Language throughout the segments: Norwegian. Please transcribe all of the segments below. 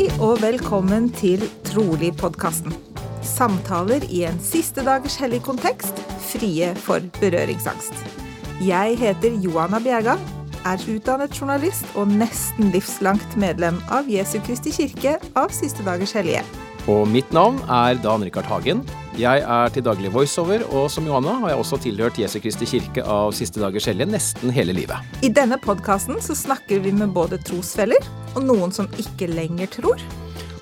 Hei og velkommen til Trolig-podkasten. Samtaler i en siste dagers hellig kontekst, frie for berøringsangst. Jeg heter Johanna Bjerga, er utdannet journalist og nesten livslangt medlem av Jesu Kristi kirke av Siste dagers hellige. Og mitt navn er Dan Rikard Hagen. Jeg er til daglig voiceover, og som Johanna har jeg også tilhørt Jesu Kristi kirke av Siste dagers hellige nesten hele livet. I denne podkasten snakker vi med både trosfeller og noen som ikke lenger tror.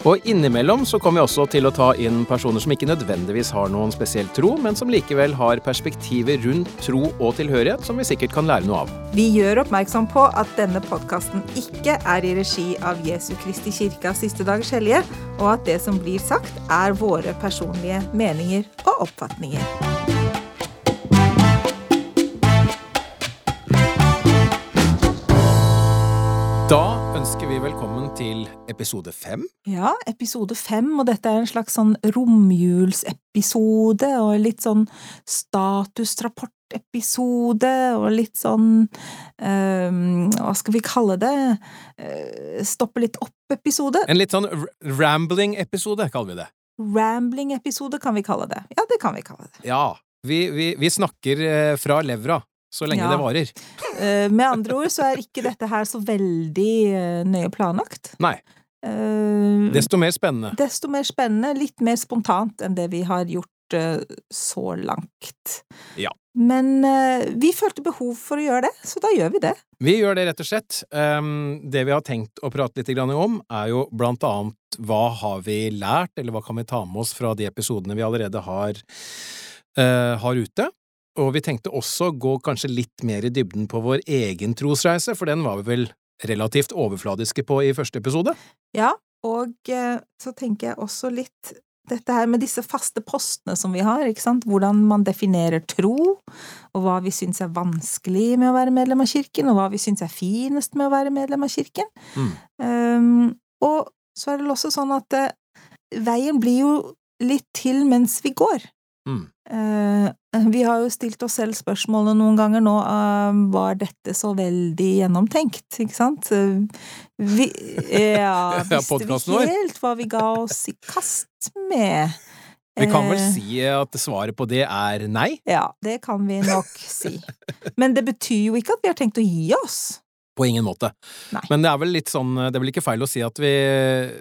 Og innimellom så kommer vi også til å ta inn personer som ikke nødvendigvis har noen spesiell tro, men som likevel har perspektiver rundt tro og tilhørighet som vi sikkert kan lære noe av. Vi gjør oppmerksom på at denne podkasten ikke er i regi av Jesu Kristi kirke av Siste dagers hellige, og at det som blir sagt, er våre personlige meninger og oppfatninger. Da ønsker vi velkommen til episode fem. Ja, episode fem, og dette er en slags sånn romjulsepisode, og litt sånn statusrapportepisode, og litt sånn um, Hva skal vi kalle det? Uh, stoppe litt opp-episode. En litt sånn rambling-episode, kaller vi det. Rambling-episode kan vi kalle det. Ja, det kan vi kalle det. Ja. Vi, vi, vi snakker eh, fra levra. Så lenge Ja. det varer. Uh, med andre ord så er ikke dette her så veldig uh, nøye planlagt. Nei. Uh, Desto mer spennende. desto mer spennende, litt mer spontant enn det vi har gjort eh, så langt. Ja. Men eh, vi følte behov for å gjøre det, så da gjør vi det. Vi gjør det rett og slett. Um, det vi har tenkt å prate litt om, er jo blant annet hva har vi lært, eller hva kan vi ta med oss fra de episodene vi allerede har, eh, har ute. Og vi tenkte også gå kanskje litt mer i dybden på vår egen trosreise, for den var vi vel relativt overfladiske på i første episode. Ja, og eh, så tenker jeg også litt dette her med disse faste postene som vi har, ikke sant, hvordan man definerer tro, og hva vi syns er vanskelig med å være medlem av kirken, og hva vi syns er finest med å være medlem av kirken. Mm. Um, og så er det vel også sånn at uh, veien blir jo litt til mens vi går. Mm. Eh, vi har jo stilt oss selv spørsmålet noen ganger nå eh, var dette så veldig gjennomtenkt, ikke sant? Vi, ja, Ja, visste vi helt hva vi ga oss i kast med? Vi kan vel Eh, si at svaret på det er nei? Ja, det kan vi nok si. Men det betyr jo ikke at vi har tenkt å gi oss. På ingen måte. Nei. Men det er vel litt sånn, det er vel ikke feil å si at vi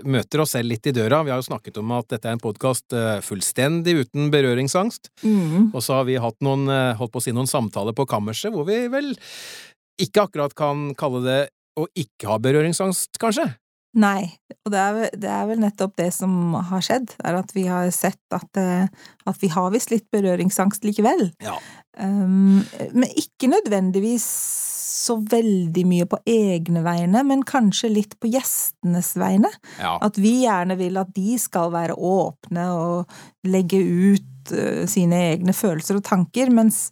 møter oss selv litt i døra. Vi har jo snakket om at dette er en podkast fullstendig uten berøringsangst. Mm. Og så har vi hatt noen, eh, holdt på å si, noen samtaler på kammerset hvor vi vel ikke akkurat kan kalle det å ikke ha berøringsangst, kanskje? Nei, og det er, det er vel nettopp det som har skjedd, er at vi har sett at, eh, at vi har visst litt berøringsangst likevel. Ja. Um, men ikke nødvendigvis så veldig mye på egne vegne, men kanskje litt på gjestenes vegne. Ja. At vi gjerne vil at de skal være åpne og legge ut uh, sine egne følelser og tanker, mens,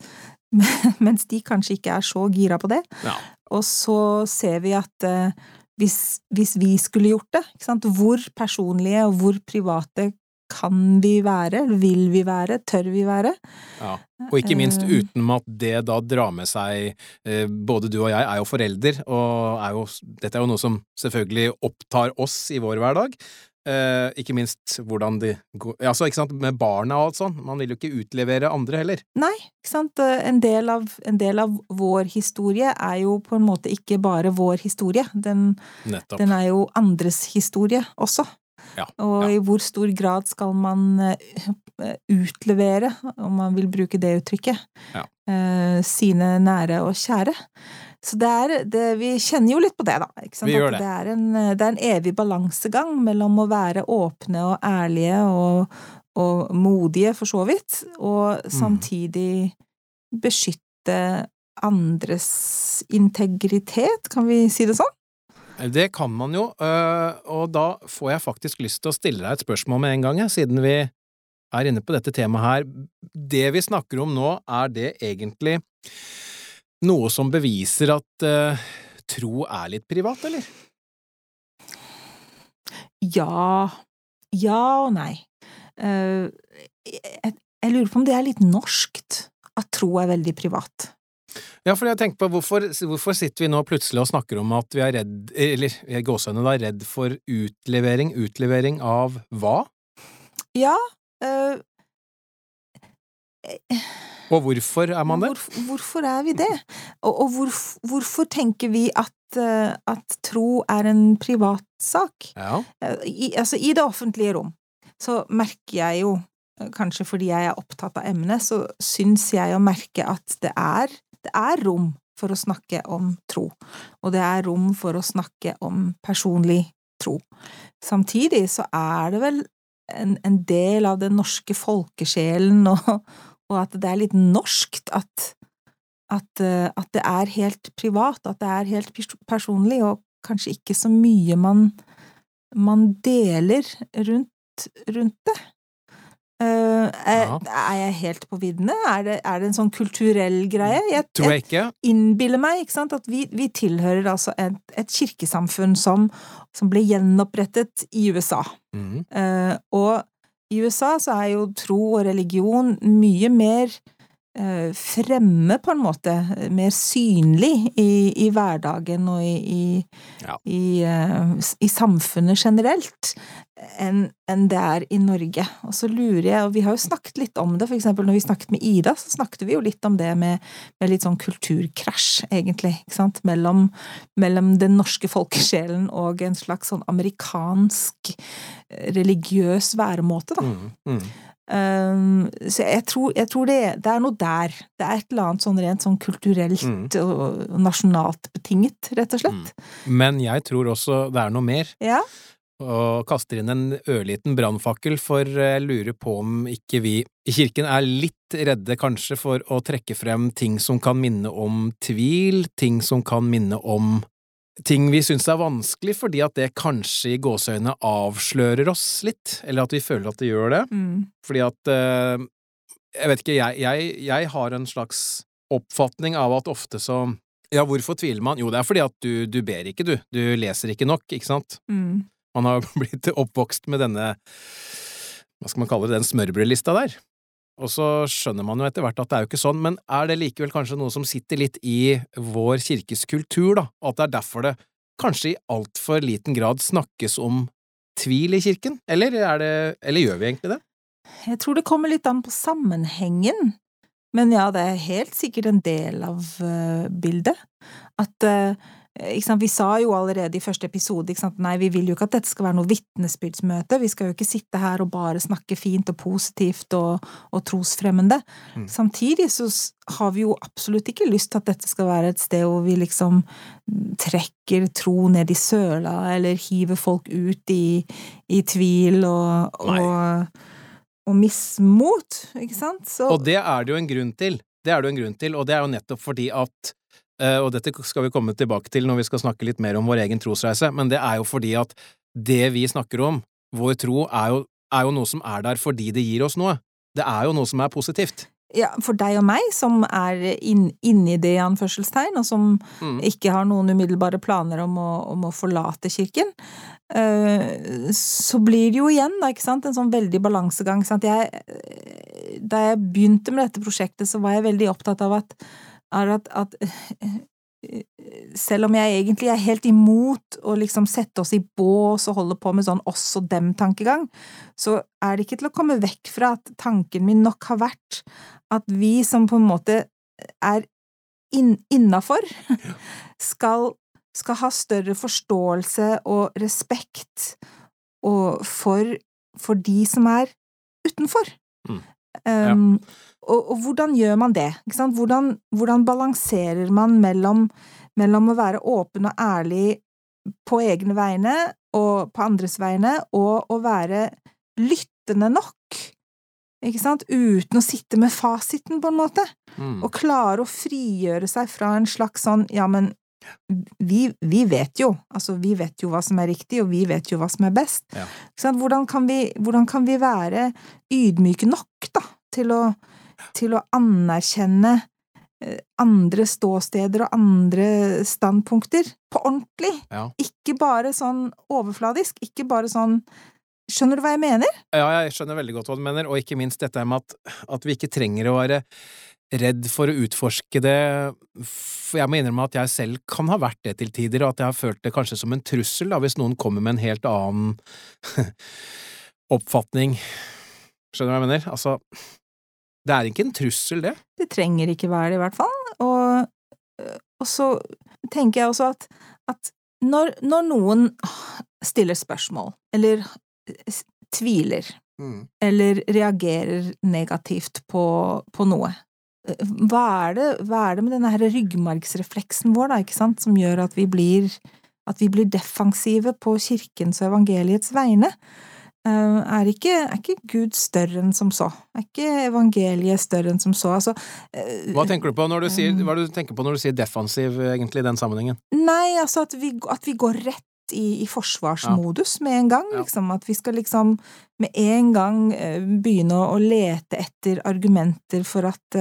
mens de kanskje ikke er så gira på det. ja. Og så ser vi at eh, hvis, hvis vi skulle gjort det, hvor personlige og hvor private kan vi være, vil vi være, tør vi være? ja. Og ikke minst Eh. uten at det da drar med seg eh, Både du og jeg er jo forelder, og er jo, dette er jo noe som selvfølgelig opptar oss i vår hverdag. Eh, ikke minst hvordan de går Altså, ikke sant, med barna og alt sånn. Man vil jo ikke utlevere andre heller. Nei, ikke sant, Eh, en del, av, en del av vår historie er jo på en måte ikke bare vår historie, den, den er jo andres historie også. Ja, Og ja. i hvor stor grad skal man eh, utlevere, om man vil bruke det uttrykket, Ja. eh, sine nære og kjære. Så det er, det, vi kjenner jo litt på det, da. Vi gjør det. Det er, en, det er en evig balansegang mellom å være åpne og ærlige og, og modige, for så vidt, og Mm. samtidig beskytte andres integritet, kan vi si det sånn? Det kan man jo, øh, og da får jeg faktisk lyst til å stille deg et spørsmål med en gang, siden vi er inne på dette temaet her. Det vi snakker om nå, er det egentlig noe som beviser at øh, tro er litt privat, eller? Ja Ja og nei. Uh, jeg, jeg lurer på om det er litt norskt at tro er veldig privat. Ja, for jeg tenker på hvorfor, hvorfor sitter vi nå plutselig og snakker om at vi er redd, eller gåsehudene da, redd for utlevering? Utlevering av hva? Ja, øh, Og hvorfor er man det? Hvor, hvorfor er vi det? Og, og hvor, hvorfor tenker vi at, øh, at tro er en privatsak? Ja. Eh, I, altså, I det offentlige rom så merker jeg jo, eh, kanskje fordi jeg er opptatt av emnet, så syns jeg å merke at det er, det er rom for å snakke om tro, og det er rom for å snakke om personlig tro. Samtidig så er det vel en, en del av den norske folkesjelen, og, og at det er litt norskt at, at, eh, at det er helt privat, at det er helt personlig, og kanskje ikke så mye man, man deler rundt, rundt det. Uh, er, Ja. er jeg helt på viddene? Er det, er det en sånn kulturell greie? Jeg, Tror jeg ikke. innbiller meg ikke sant, at vi, vi tilhører altså et, et kirkesamfunn som, som ble gjenopprettet i USA. Mm. Uh, og i USA så er jo tro og religion mye mer fremme, på en måte, mer synlig i, i hverdagen og i, i, Ja. i, eh, samfunnet generelt, enn en det er i Norge. Og så lurer jeg, og vi har jo snakket litt om det, for eksempel når vi snakket med Ida, så snakket vi jo litt om det med, med litt sånn kulturkrasj, egentlig, ikke sant, mellom, mellom den norske folkesjelen og en slags sånn amerikansk eh, religiøs væremåte, da. Mm, Mhm. Um, så jeg tror, jeg tror det, det er noe der. Det er et eller annet sånn rent sånn kulturelt Mm. og nasjonalt betinget, rett og slett. Men jeg tror også det er noe mer. Ja. og kaster inn en ørliten brannfakkel, for jeg lurer på om ikke vi i kirken er litt redde kanskje for å trekke frem ting som kan minne om tvil, ting som kan minne om ting vi syns er vanskelig, fordi at det kanskje i gåseøynene avslører oss litt, eller at vi føler at det gjør det. Mm. Fordi at eh, Jeg vet ikke, jeg, jeg, jeg har en slags oppfatning av at ofte så Ja, hvorfor tviler man? Jo, det er fordi at du, du ber ikke, du. Du leser ikke nok, ikke sant? Mm. Man har blitt oppvokst med denne Hva skal man kalle det, den smørbrødlista der. Og så skjønner man jo etter hvert at det er jo ikke sånn, men er det likevel kanskje noe som sitter litt i vår kirkes kultur, da, at det er derfor det kanskje i altfor liten grad snakkes om tvil i kirken, eller er det, eller gjør vi egentlig det? Jeg tror det kommer litt an på sammenhengen, men ja, det er helt sikkert en del av eh, bildet. At sant, Vi sa jo allerede i første episode sant, nei, vi vil jo ikke at dette skal være noe vitnesbyrdsmøte, vi skal jo ikke sitte her og bare snakke fint og positivt og, og trosfremmende. Mm. Samtidig så har vi jo absolutt ikke lyst til at dette skal være et sted hvor vi liksom trekker tro ned i søla, eller hiver folk ut i, i tvil og, og, og mismot, ikke sant? Så, Og det er det jo en grunn til. Det er det jo en grunn til, og det er jo nettopp fordi at eh, Og dette skal vi komme tilbake til når vi skal snakke litt mer om vår egen trosreise, men det er jo fordi at det vi snakker om, vår tro, er jo, er jo noe som er der fordi det gir oss noe. Det er jo noe som er positivt. ja, for deg og meg, som er inn, inni det i anførselstegn, og som Mm. ikke har noen umiddelbare planer om å, om å forlate kirken, eh, så blir det jo igjen, da, ikke sant, en sånn veldig balansegang. Jeg, eh, da jeg begynte med dette prosjektet, så var jeg veldig opptatt av at, er at, at selv om jeg egentlig er helt imot å liksom sette oss i bås og holde på med sånn oss og dem-tankegang, så er det ikke til å komme vekk fra at tanken min nok har vært at vi som på en måte er inn, innafor, skal, skal ha større forståelse og respekt og for, for de som er utenfor. Mm. Um, og, og hvordan gjør man det? Hvordan, hvordan balanserer man mellom, mellom å være åpen og ærlig på egne vegne og på andres vegne, og å være lyttende nok? Ikke sant? Uten å sitte med fasiten, på en måte. Mm. Og klare å frigjøre seg fra en slags sånn ja, men vi, vi vet jo, altså vi vet jo hva som er riktig, og vi vet jo hva som er best. Ja. Hvordan, kan vi, hvordan kan vi være ydmyke nok, da, til å, til å anerkjenne eh, andre ståsteder og andre standpunkter på ordentlig? Ja. Ikke bare sånn overfladisk, ikke bare sånn Skjønner du hva jeg mener? Ja, jeg skjønner veldig godt hva du mener, og ikke minst dette med at, at vi ikke trenger å være redd for å utforske det, for jeg må innrømme at jeg selv kan ha vært det til tider, og at jeg har følt det kanskje som en trussel, da, hvis noen kommer med en helt annen oppfatning. Skjønner du hva jeg mener? Altså, det er ikke en trussel, det. Det trenger ikke være det, i hvert fall. Og, øh, og så tenker jeg også at, at når, når, noen stiller spørsmål, eller tviler, mm. eller reagerer negativt på, på noe, hva er, det, hva er, det, med denne her ryggmargsrefleksen vår, da, ikke sant, som gjør at vi blir, at vi blir defensive på kirkens og evangeliets vegne? Eh, er ikke, er ikke, Gud større enn som så? Er ikke evangeliet større enn som så? Altså, eh, hva tenker du på når du sier, eh, hva du tenker på når du sier defensiv, egentlig, i den sammenhengen? Nei, altså at vi, at vi går rett i, i forsvarsmodus med en gang. Liksom. At vi skal liksom med en gang begynne å, lete etter argumenter for at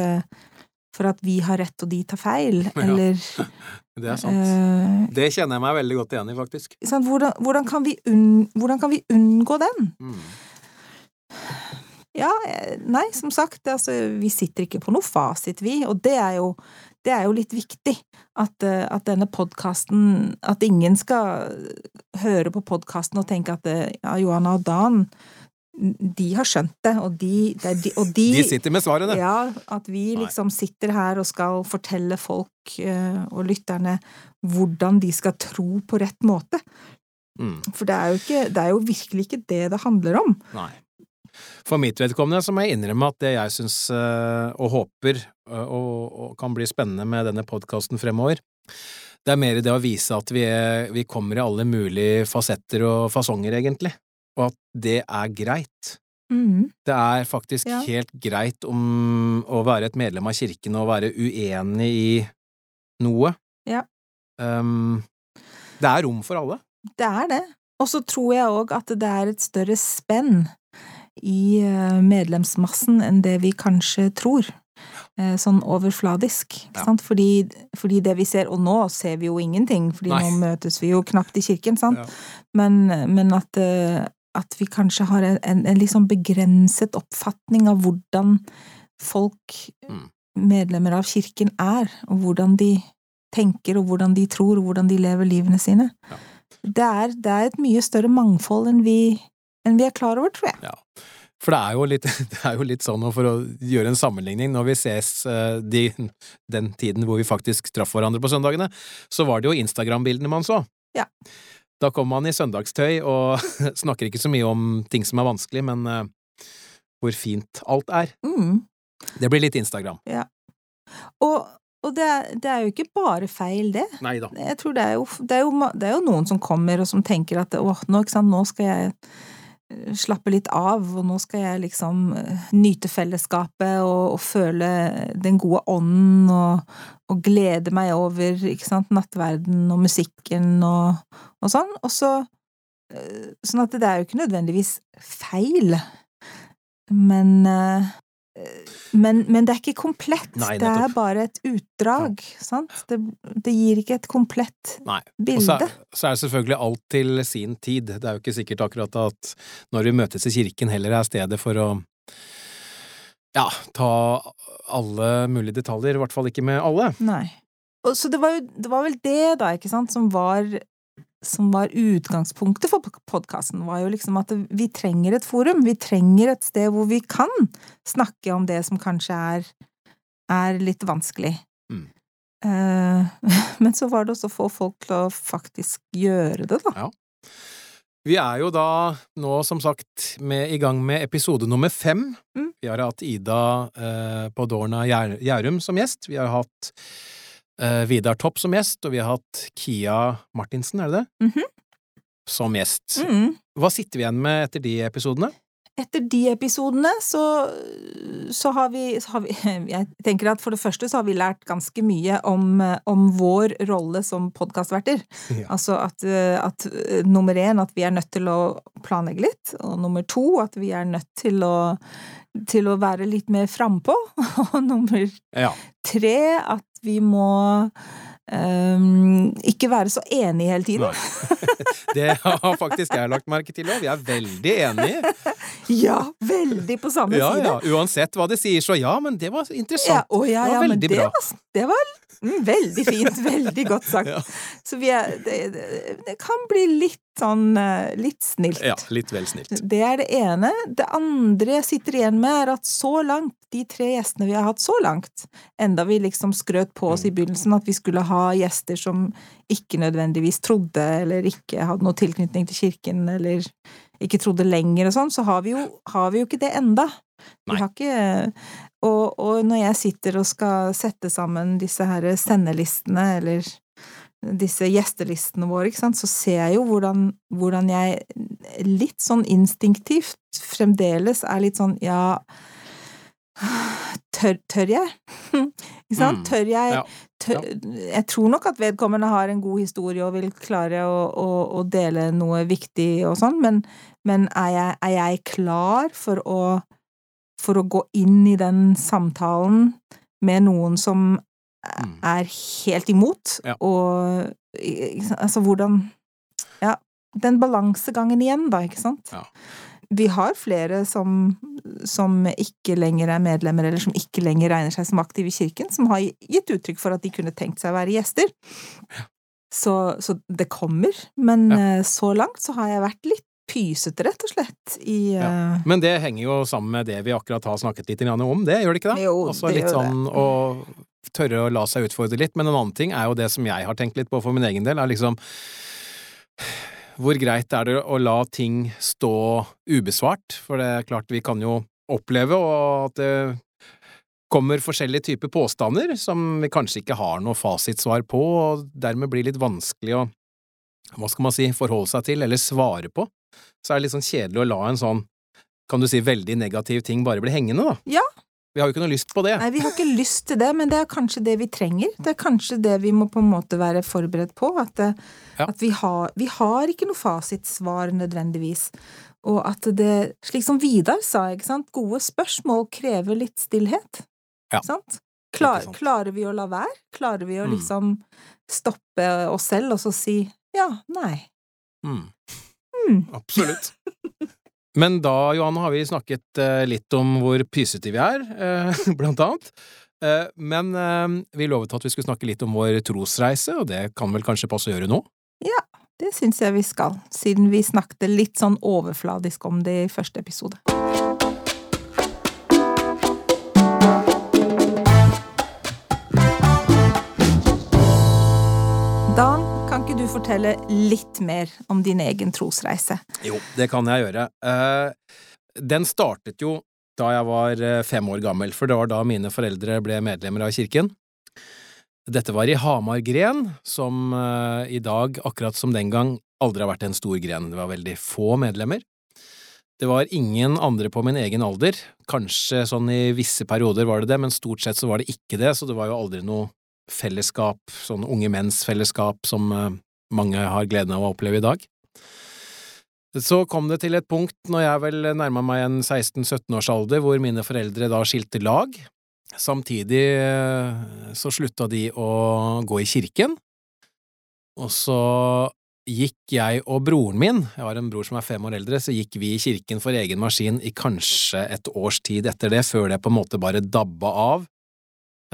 for at vi har rett og de tar feil, eller ja, Det er sant. Uh, det kjenner jeg meg veldig godt igjen i, faktisk. Hvordan, hvordan, kan unn, hvordan, kan vi unngå den? Mm. Ja, eh, nei, som sagt, altså, vi sitter ikke på noe fasit, vi, og det er jo, det er jo litt viktig at, eh, at denne podkasten At ingen skal høre på podkasten og tenke at ja, Johanna og Dan de har skjønt det, og de, de, og de, de sitter med svarene! Ja, at vi liksom sitter her og skal fortelle folk uh, og lytterne hvordan de skal tro på rett måte. Mm. For det er, jo ikke, det er jo virkelig ikke det det handler om. Nei. For mitt vedkommende så må jeg innrømme at det jeg syns uh, og håper uh, og, og, kan bli spennende med denne podkasten fremover, det er mer det å vise at vi, er, vi kommer i alle mulige fasetter og fasonger, egentlig og at det er greit. Mm. Det er faktisk ja. helt greit om å være et medlem av kirken og være uenig i noe. Ja. Um, det er rom for alle. Det er det. Og så tror jeg òg at det er et større spenn i eh, medlemsmassen enn det vi kanskje tror. Eh, sånn overfladisk, ja. Fordi, fordi, det vi ser Og nå ser vi jo ingenting, fordi Nei. nå møtes vi jo knapt i kirken, sant? Ja. Men, men at, eh, at vi kanskje har en, en, en liksom begrenset oppfatning av hvordan folk, mm. medlemmer av kirken, er, og hvordan de tenker, og hvordan de tror, og hvordan de lever livene sine. Ja. Det, er, det, er, et mye større mangfold enn vi, enn vi er klar over, tror jeg. Ja. For det er, litt, det er, jo litt, sånn, for å gjøre en sammenligning, når vi ses eh, de, den tiden hvor vi faktisk traff hverandre på søndagene, så var det jo Instagram-bildene man så. Ja. Da kommer man i søndagstøy og snakker ikke så mye om ting som er vanskelig, men uh, hvor fint alt er. Mm. Det blir litt Instagram. Ja. Og, og det, er, det, er, jo ikke bare feil, det. Neida. Jeg tror det er, jo, det, er jo, det er jo noen som kommer og som tenker at åh, nå, nå skal jeg slappe litt av, og nå skal jeg liksom eh, nyte fellesskapet og, og føle den gode ånden og, og, glede meg over ikke sant, nattverden og musikken og, og sånn. Og så eh, Sånn at det er jo ikke nødvendigvis feil, men eh, men, men, det er ikke komplett. Nei, det er bare et utdrag. Ja. Det, det, gir ikke et komplett Nei. bilde. Og så så er, selvfølgelig alt til sin tid. Det er jo ikke sikkert akkurat at når vi møtes i kirken, heller er stedet for å ja, ta alle mulige detaljer. I hvert fall ikke med alle. Nei. Og så det var jo det var vel det, da, ikke sant, som var som var utgangspunktet for podkasten, var jo liksom at vi trenger et forum. Vi trenger et sted hvor vi kan snakke om det som kanskje er, er litt vanskelig. Mm. Uh, men så var det også å få folk til å faktisk gjøre det, da. Ja. Vi er jo da nå, som sagt, med, i gang med episode nummer fem. Mm. Vi har hatt Ida eh, på Dorna Gjærum som gjest. Vi har hatt Vidar Topp som gjest, og vi har hatt Kia Martinsen, er det det? Mm -hmm. Som gjest. Mm. Hva sitter vi igjen med etter de episodene? Etter de episodene så, så har, vi, så har vi, Jeg tenker at for det første så har vi lært ganske mye om, om vår rolle som podkastverter. Ja. Altså at, at nummer én at vi er nødt til å planlegge litt, og nummer to at vi er nødt til å til å være litt mer frampå. Og nummer ja. tre at vi må um, ikke være så enige hele tiden. Nei. Det har faktisk jeg lagt merke til òg. Vi er veldig enige. Ja, veldig på samme Ja, side. ja. Uansett hva de sier, så ja, men det var Ja, interessant. å, ja, Det var ja, veldig det bra. var, det var mm, veldig fint. Veldig godt sagt. Ja. Så vi er, det, det, det kan bli litt sånn eh, litt snilt. Ja, litt vel snilt. Det er det ene. Det andre jeg sitter igjen med, er at så langt, de tre gjestene vi har hatt så langt, enda vi liksom skrøt på oss i Mm. begynnelsen at vi skulle ha gjester som ikke nødvendigvis trodde, eller ikke hadde noe tilknytning til kirken, eller ikke trodde lenger og sånn, så har vi jo, har vi jo ikke det enda. Vi har ikke og, og når jeg sitter og skal sette sammen disse her sendelistene, eller disse gjestelistene våre, ikke sant, så ser jeg jo hvordan, hvordan jeg litt sånn instinktivt fremdeles er litt sånn ja Tør, tør jeg? Ikke sant? Mm, Tør jeg ja, tør, Jeg tror nok at vedkommende har en god historie og vil klare å, å, å dele noe viktig og sånn, men, men er, jeg, er jeg klar for å for å gå inn i den samtalen med noen som. Er helt imot, Ja. og altså hvordan Ja, den balansegangen igjen, da, ikke sant? Ja. Vi har flere som, som ikke lenger er medlemmer, eller som ikke lenger regner seg som aktive i kirken, som har gitt uttrykk for at de kunne tenkt seg å være gjester. Så, så det kommer, men Ja. eh, så langt så har jeg vært litt pysete, rett og slett, i Ja. eh, Men det henger jo sammen med det vi akkurat har snakket litt om, det gjør det ikke det? Jo, Også det litt gjør sånn å tørre å la seg utfordre litt. Men en annen ting er jo det som jeg har tenkt litt på for min egen del, er liksom hvor greit er det å la ting stå ubesvart? For det er klart vi kan jo oppleve og at det kommer forskjellige typer påstander som vi kanskje ikke har noe fasitsvar på, og dermed blir litt vanskelig å hva skal man si, forholde seg til eller svare på. Så er det litt sånn kjedelig å la en sånn, kan du si, veldig negativ ting bare bli hengende, da. Ja. Vi har jo ikke noe lyst på det. Nei, vi har ikke lyst til det, men det er kanskje det vi trenger. Det er kanskje det vi må på en måte være forberedt på. At, det, Ja. at vi, har, vi har ikke noe fasitsvar nødvendigvis. Og at det, slik som Vidar sa, ikke sant, gode spørsmål krever litt stillhet. Ja. Sant? Klar, klarer vi å la være? Klarer vi å Mm. liksom stoppe oss selv og så si ja, nei. Mm. Mm. Absolutt. Men da, Johanne, har vi snakket eh, litt om hvor pysete vi er, eh, blant annet. Eh, men vi lovet at vi skulle snakke litt om vår trosreise, og det kan vel kanskje passe å gjøre nå? Ja, Det syns jeg vi skal, siden vi snakket litt sånn overfladisk om det i første episode. Du fortelle litt mer om din egen trosreise? Jo, det kan jeg gjøre. Eh, den startet jo da jeg var eh, fem år gammel, for det var da mine foreldre ble medlemmer av kirken. Dette var i Hamar gren, som eh, i dag, akkurat som den gang, aldri har vært en stor gren. Det var veldig få medlemmer. Det var ingen andre på min egen alder. Kanskje sånn i visse perioder var det det, men stort sett så var det ikke det, så det var jo aldri noe fellesskap, sånn unge menns fellesskap, som mange har gleden av å oppleve i dag. Så kom det til et punkt når jeg vel nærma meg en 16–17 års alder, hvor mine foreldre da skilte lag. Samtidig eh, så slutta de å gå i kirken, og så gikk jeg og broren min, jeg har en bror som er fem år eldre, så gikk vi i kirken for egen maskin i kanskje et års tid etter det, før det på en måte bare dabba av.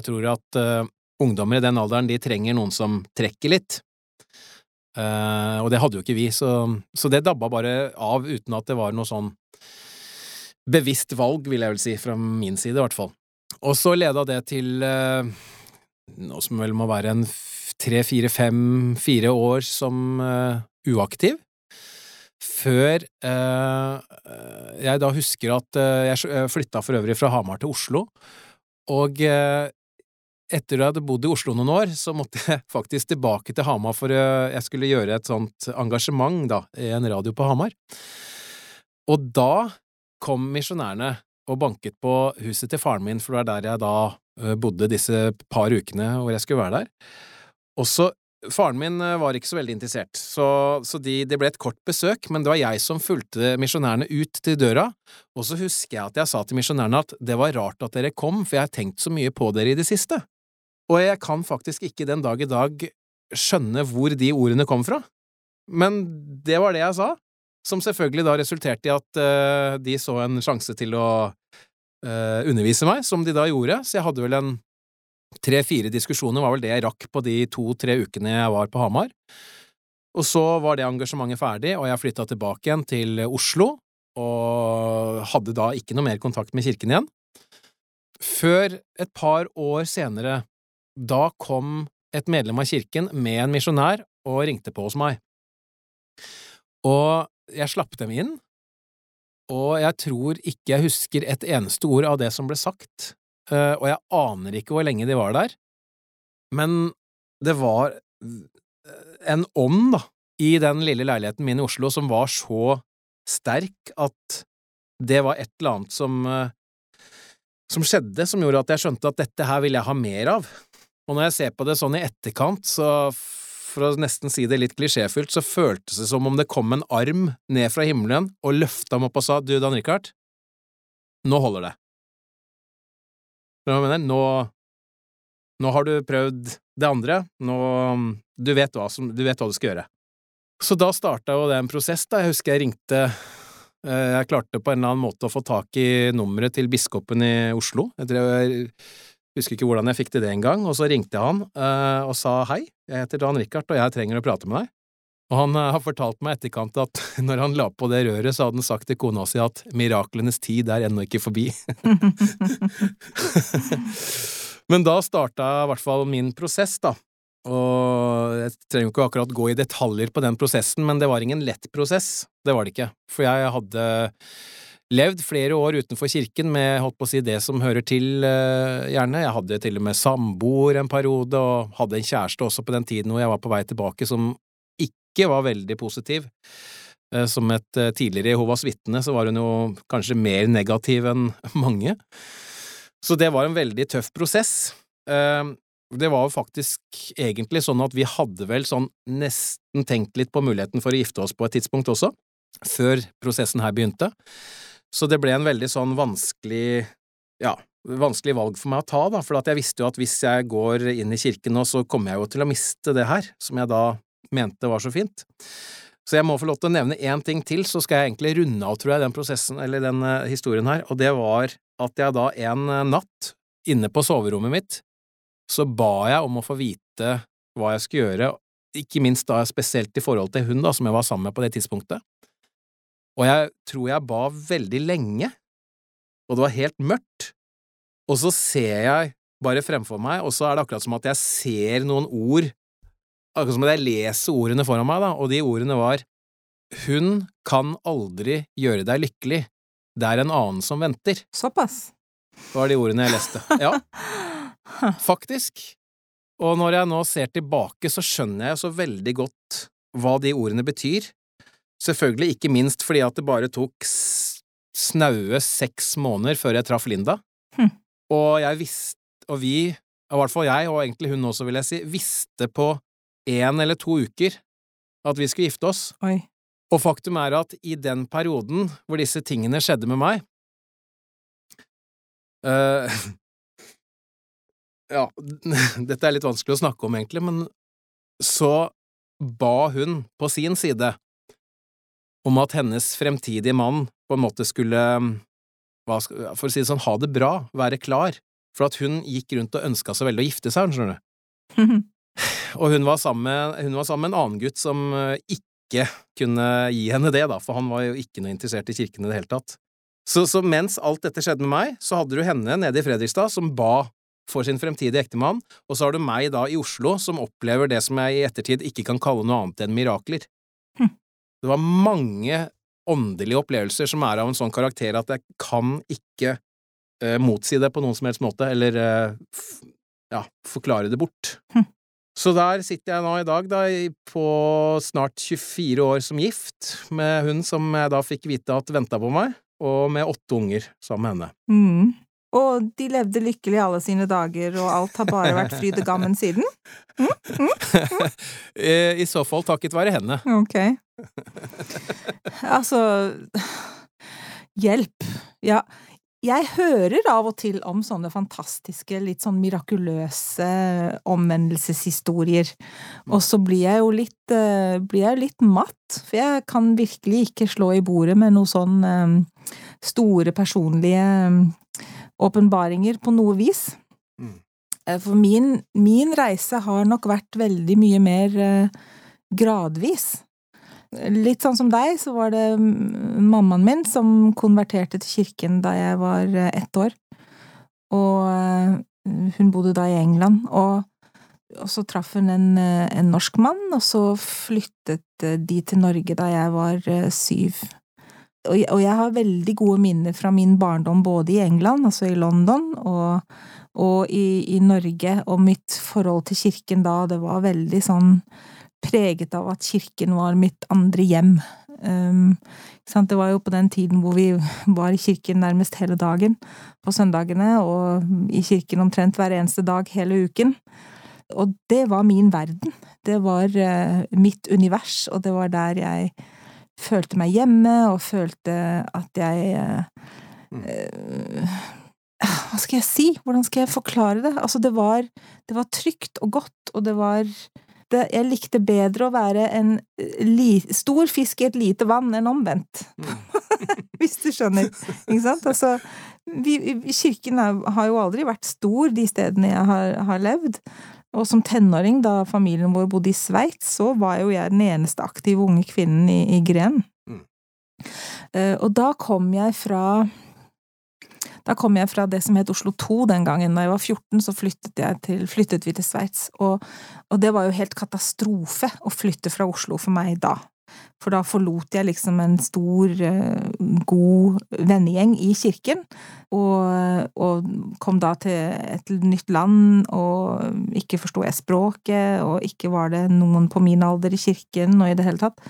Jeg tror at uh, ungdommer i den alderen, de trenger noen som trekker litt. Eh, og det hadde jo ikke vi, så, så det dabba bare av uten at det var noe sånn bevisst valg, vil jeg vel si, fra min side i hvert fall. Og så leda det til uh, noe som vel må være en tre, fire, fem, fire år som uh, uaktiv. Før jeg da husker at jeg flytta for øvrig fra Hamar til Oslo, og etter at jeg hadde bodd i Oslo noen år, så måtte jeg faktisk tilbake til Hamar for eh, jeg skulle gjøre et sånt engasjement, da, i en radio på Hamar. Og da kom misjonærene og banket på huset til faren min, for det var der jeg da eh, bodde disse par ukene hvor jeg skulle være der. Og så Faren min eh, var ikke så veldig interessert, så, så de, det ble et kort besøk, men det var jeg som fulgte misjonærene ut til døra, og så husker jeg at jeg sa til misjonærene at det var rart at dere kom, for jeg har tenkt så mye på dere i det siste. Og jeg kan faktisk ikke den dag i dag skjønne hvor de ordene kom fra. Men det var det jeg sa, som selvfølgelig da resulterte i at uh, de så en sjanse til å uh, undervise meg, som de da gjorde, så jeg hadde vel en tre–fire diskusjoner, var vel det jeg rakk på de to–tre ukene jeg var på Hamar. Og så var det engasjementet ferdig, og jeg flytta tilbake igjen til Oslo, og hadde da ikke noe mer kontakt med kirken igjen. Før et par år senere, da kom et medlem av kirken med en misjonær og ringte på hos meg. Og jeg slapp dem inn, og jeg tror ikke jeg husker et eneste ord av det som ble sagt, eh, og jeg aner ikke hvor lenge de var der, men det var en ånd, da, i den lille leiligheten min i Oslo som var så sterk at det var et eller annet som eh, som skjedde, som gjorde at jeg skjønte at dette her vil jeg ha mer av. Og når jeg ser på det sånn i etterkant, så for å nesten si det litt klisjéfylt, så føltes det som om det kom en arm ned fra himmelen og løfta meg opp og sa du, Dan Richard, nå holder det. Hva mener Nå, nå har du prøvd det andre, nå du vet, hva som, du vet hva du skal gjøre. Så da starta jo det en prosess, da. Jeg husker jeg ringte eh, Jeg klarte på en eller annen måte å få tak i nummeret til biskopen i Oslo. Jeg, tror jeg husker ikke hvordan jeg fikk til det engang, og så ringte jeg han uh, og sa hei, jeg heter Dan Richard, og jeg trenger å prate med deg. Og han uh, har fortalt meg etterkant at når han la på det røret, så hadde han sagt til kona si at miraklenes tid er ennå ikke forbi. Men da starta i hvert fall min prosess, da. Og jeg trenger jo ikke akkurat gå i detaljer på den prosessen, men det var ingen lett prosess, det var det ikke, for jeg hadde levd flere år utenfor kirken med holdt på å si det som hører til, eh, gjerne. Jeg hadde til og med samboer en periode, og hadde en kjæreste også på den tiden hvor jeg var på vei tilbake, som ikke var veldig positiv. Eh, som et eh, tidligere Jehovas vitne så var hun jo kanskje mer negativ enn mange. Så det var en veldig tøff prosess. Det var jo faktisk egentlig sånn at vi hadde vel sånn nesten tenkt litt på muligheten for å gifte oss på et tidspunkt også, før prosessen her begynte. Så det ble en veldig sånn vanskelig, ja, vanskelig valg for meg å ta, da, for jeg visste jo at hvis jeg går inn i kirken nå, så kommer jeg jo til å miste det her, som jeg da mente var så fint. Så jeg må få lov til å nevne én ting til, så skal jeg egentlig runde av, tror jeg, den prosessen, eller den uh, historien her, og det var at jeg da en uh, natt, inne på soverommet mitt, så ba jeg om å få vite hva jeg skulle gjøre, ikke minst da spesielt i forhold til hun da, som jeg var sammen med på det tidspunktet. Og jeg tror jeg ba veldig lenge, og det var helt mørkt, og så ser jeg bare fremfor meg, og så er det akkurat som at jeg ser noen ord, akkurat som at jeg leser ordene foran meg, da, og de ordene var Hun kan aldri gjøre deg lykkelig, det er en annen som venter. Såpass. Det var de ordene jeg leste. Ja. Faktisk. Og når jeg nå ser tilbake, så skjønner jeg så veldig godt hva de ordene betyr. Selvfølgelig ikke minst fordi at det bare tok snaue seks måneder før jeg traff Linda. Hm. Og jeg visste, og vi, i hvert fall jeg, og egentlig hun også, vil jeg si, visste på én eller to uker at vi skulle gifte oss. Oi. Og faktum er at i den perioden hvor disse tingene skjedde med meg uh, ja, dette er litt vanskelig å snakke om, egentlig, men så ba hun på sin side om at hennes fremtidige mann på en måte skulle, for å si det sånn, ha det bra, være klar, for at hun gikk rundt og ønska så veldig å gifte seg, skjønner du. og hun var, sammen, hun var sammen med en annen gutt som eh, ikke kunne gi henne det, da, for han var jo ikke noe interessert i kirken i det hele tatt. Så, så mens alt dette skjedde med meg, så hadde du henne nede i Fredrikstad som ba for sin fremtidige ektemann, og så har du meg da i Oslo som opplever det som jeg i ettertid ikke kan kalle noe annet enn mirakler. Det var mange åndelige opplevelser som er av en sånn karakter at jeg kan ikke eh, motsi det på noen som helst måte, eller uh, ja, forklare det bort. Hm. Så der sitter jeg nå i dag, da, på snart 24 år som gift, med hun som jeg da fikk vite at venta på meg, og med åtte unger sammen med henne. Mm. Og de levde lykkelig alle sine dager, og alt har bare vært fryd og gammen siden? Mm? Mm? Mm? I så fall takket være henne. Ok. Altså Hjelp. Ja, jeg hører av og til om sånne fantastiske, litt sånn mirakuløse omvendelseshistorier. Og så blir jeg jo litt, uh, blir jeg litt matt, for jeg kan virkelig ikke slå i bordet med noen sånn um, store personlige åpenbaringer på noe vis. Mm. For min, min, reise har nok vært veldig mye mer gradvis. Litt sånn som deg, så var det mammaen min som konverterte til kirken da jeg var eh, ett år. Og eh, hun bodde da i England, og, og så traff hun en, eh, en, norsk mann, og så flyttet de til Norge da jeg var syv. Og, og jeg har veldig gode minner fra min barndom både i England, altså i London, og, og i, i Norge, og mitt forhold til kirken da, det var veldig sånn preget av at kirken var mitt andre hjem. Um, det var jo på den tiden hvor vi var i kirken nærmest hele dagen på søndagene, og i kirken omtrent hver eneste dag hele uken. Og det var min verden. Det var uh, mitt univers, og det var der jeg følte meg hjemme, og følte at jeg uh, uh, Hva skal jeg si? Hvordan skal jeg forklare det? Altså, det var, det var trygt og godt, og det var likte, jeg likte bedre å være en eh, li, stor fisk i et lite vann enn omvendt. Mm. Hvis du skjønner. Ikke sant? Altså, vi, kirken har jo aldri vært stor de stedene jeg har, har levd. Og som tenåring, da familien vår bodde i Sveits, så var jo jeg den eneste aktive unge kvinnen i, i Gren. Mm. Uh, og da kom jeg fra da kom jeg fra det som het Oslo 2 den gangen. Da jeg var 14, så flyttet, til, flyttet vi til Sveits. Og, og, det var jo helt katastrofe å flytte fra Oslo for meg da. For da forlot jeg liksom en stor, eh, god vennegjeng i kirken, og, og, kom da til et nytt land, og ikke forsto jeg språket, og ikke var det noen på min alder i kirken, og i det hele tatt.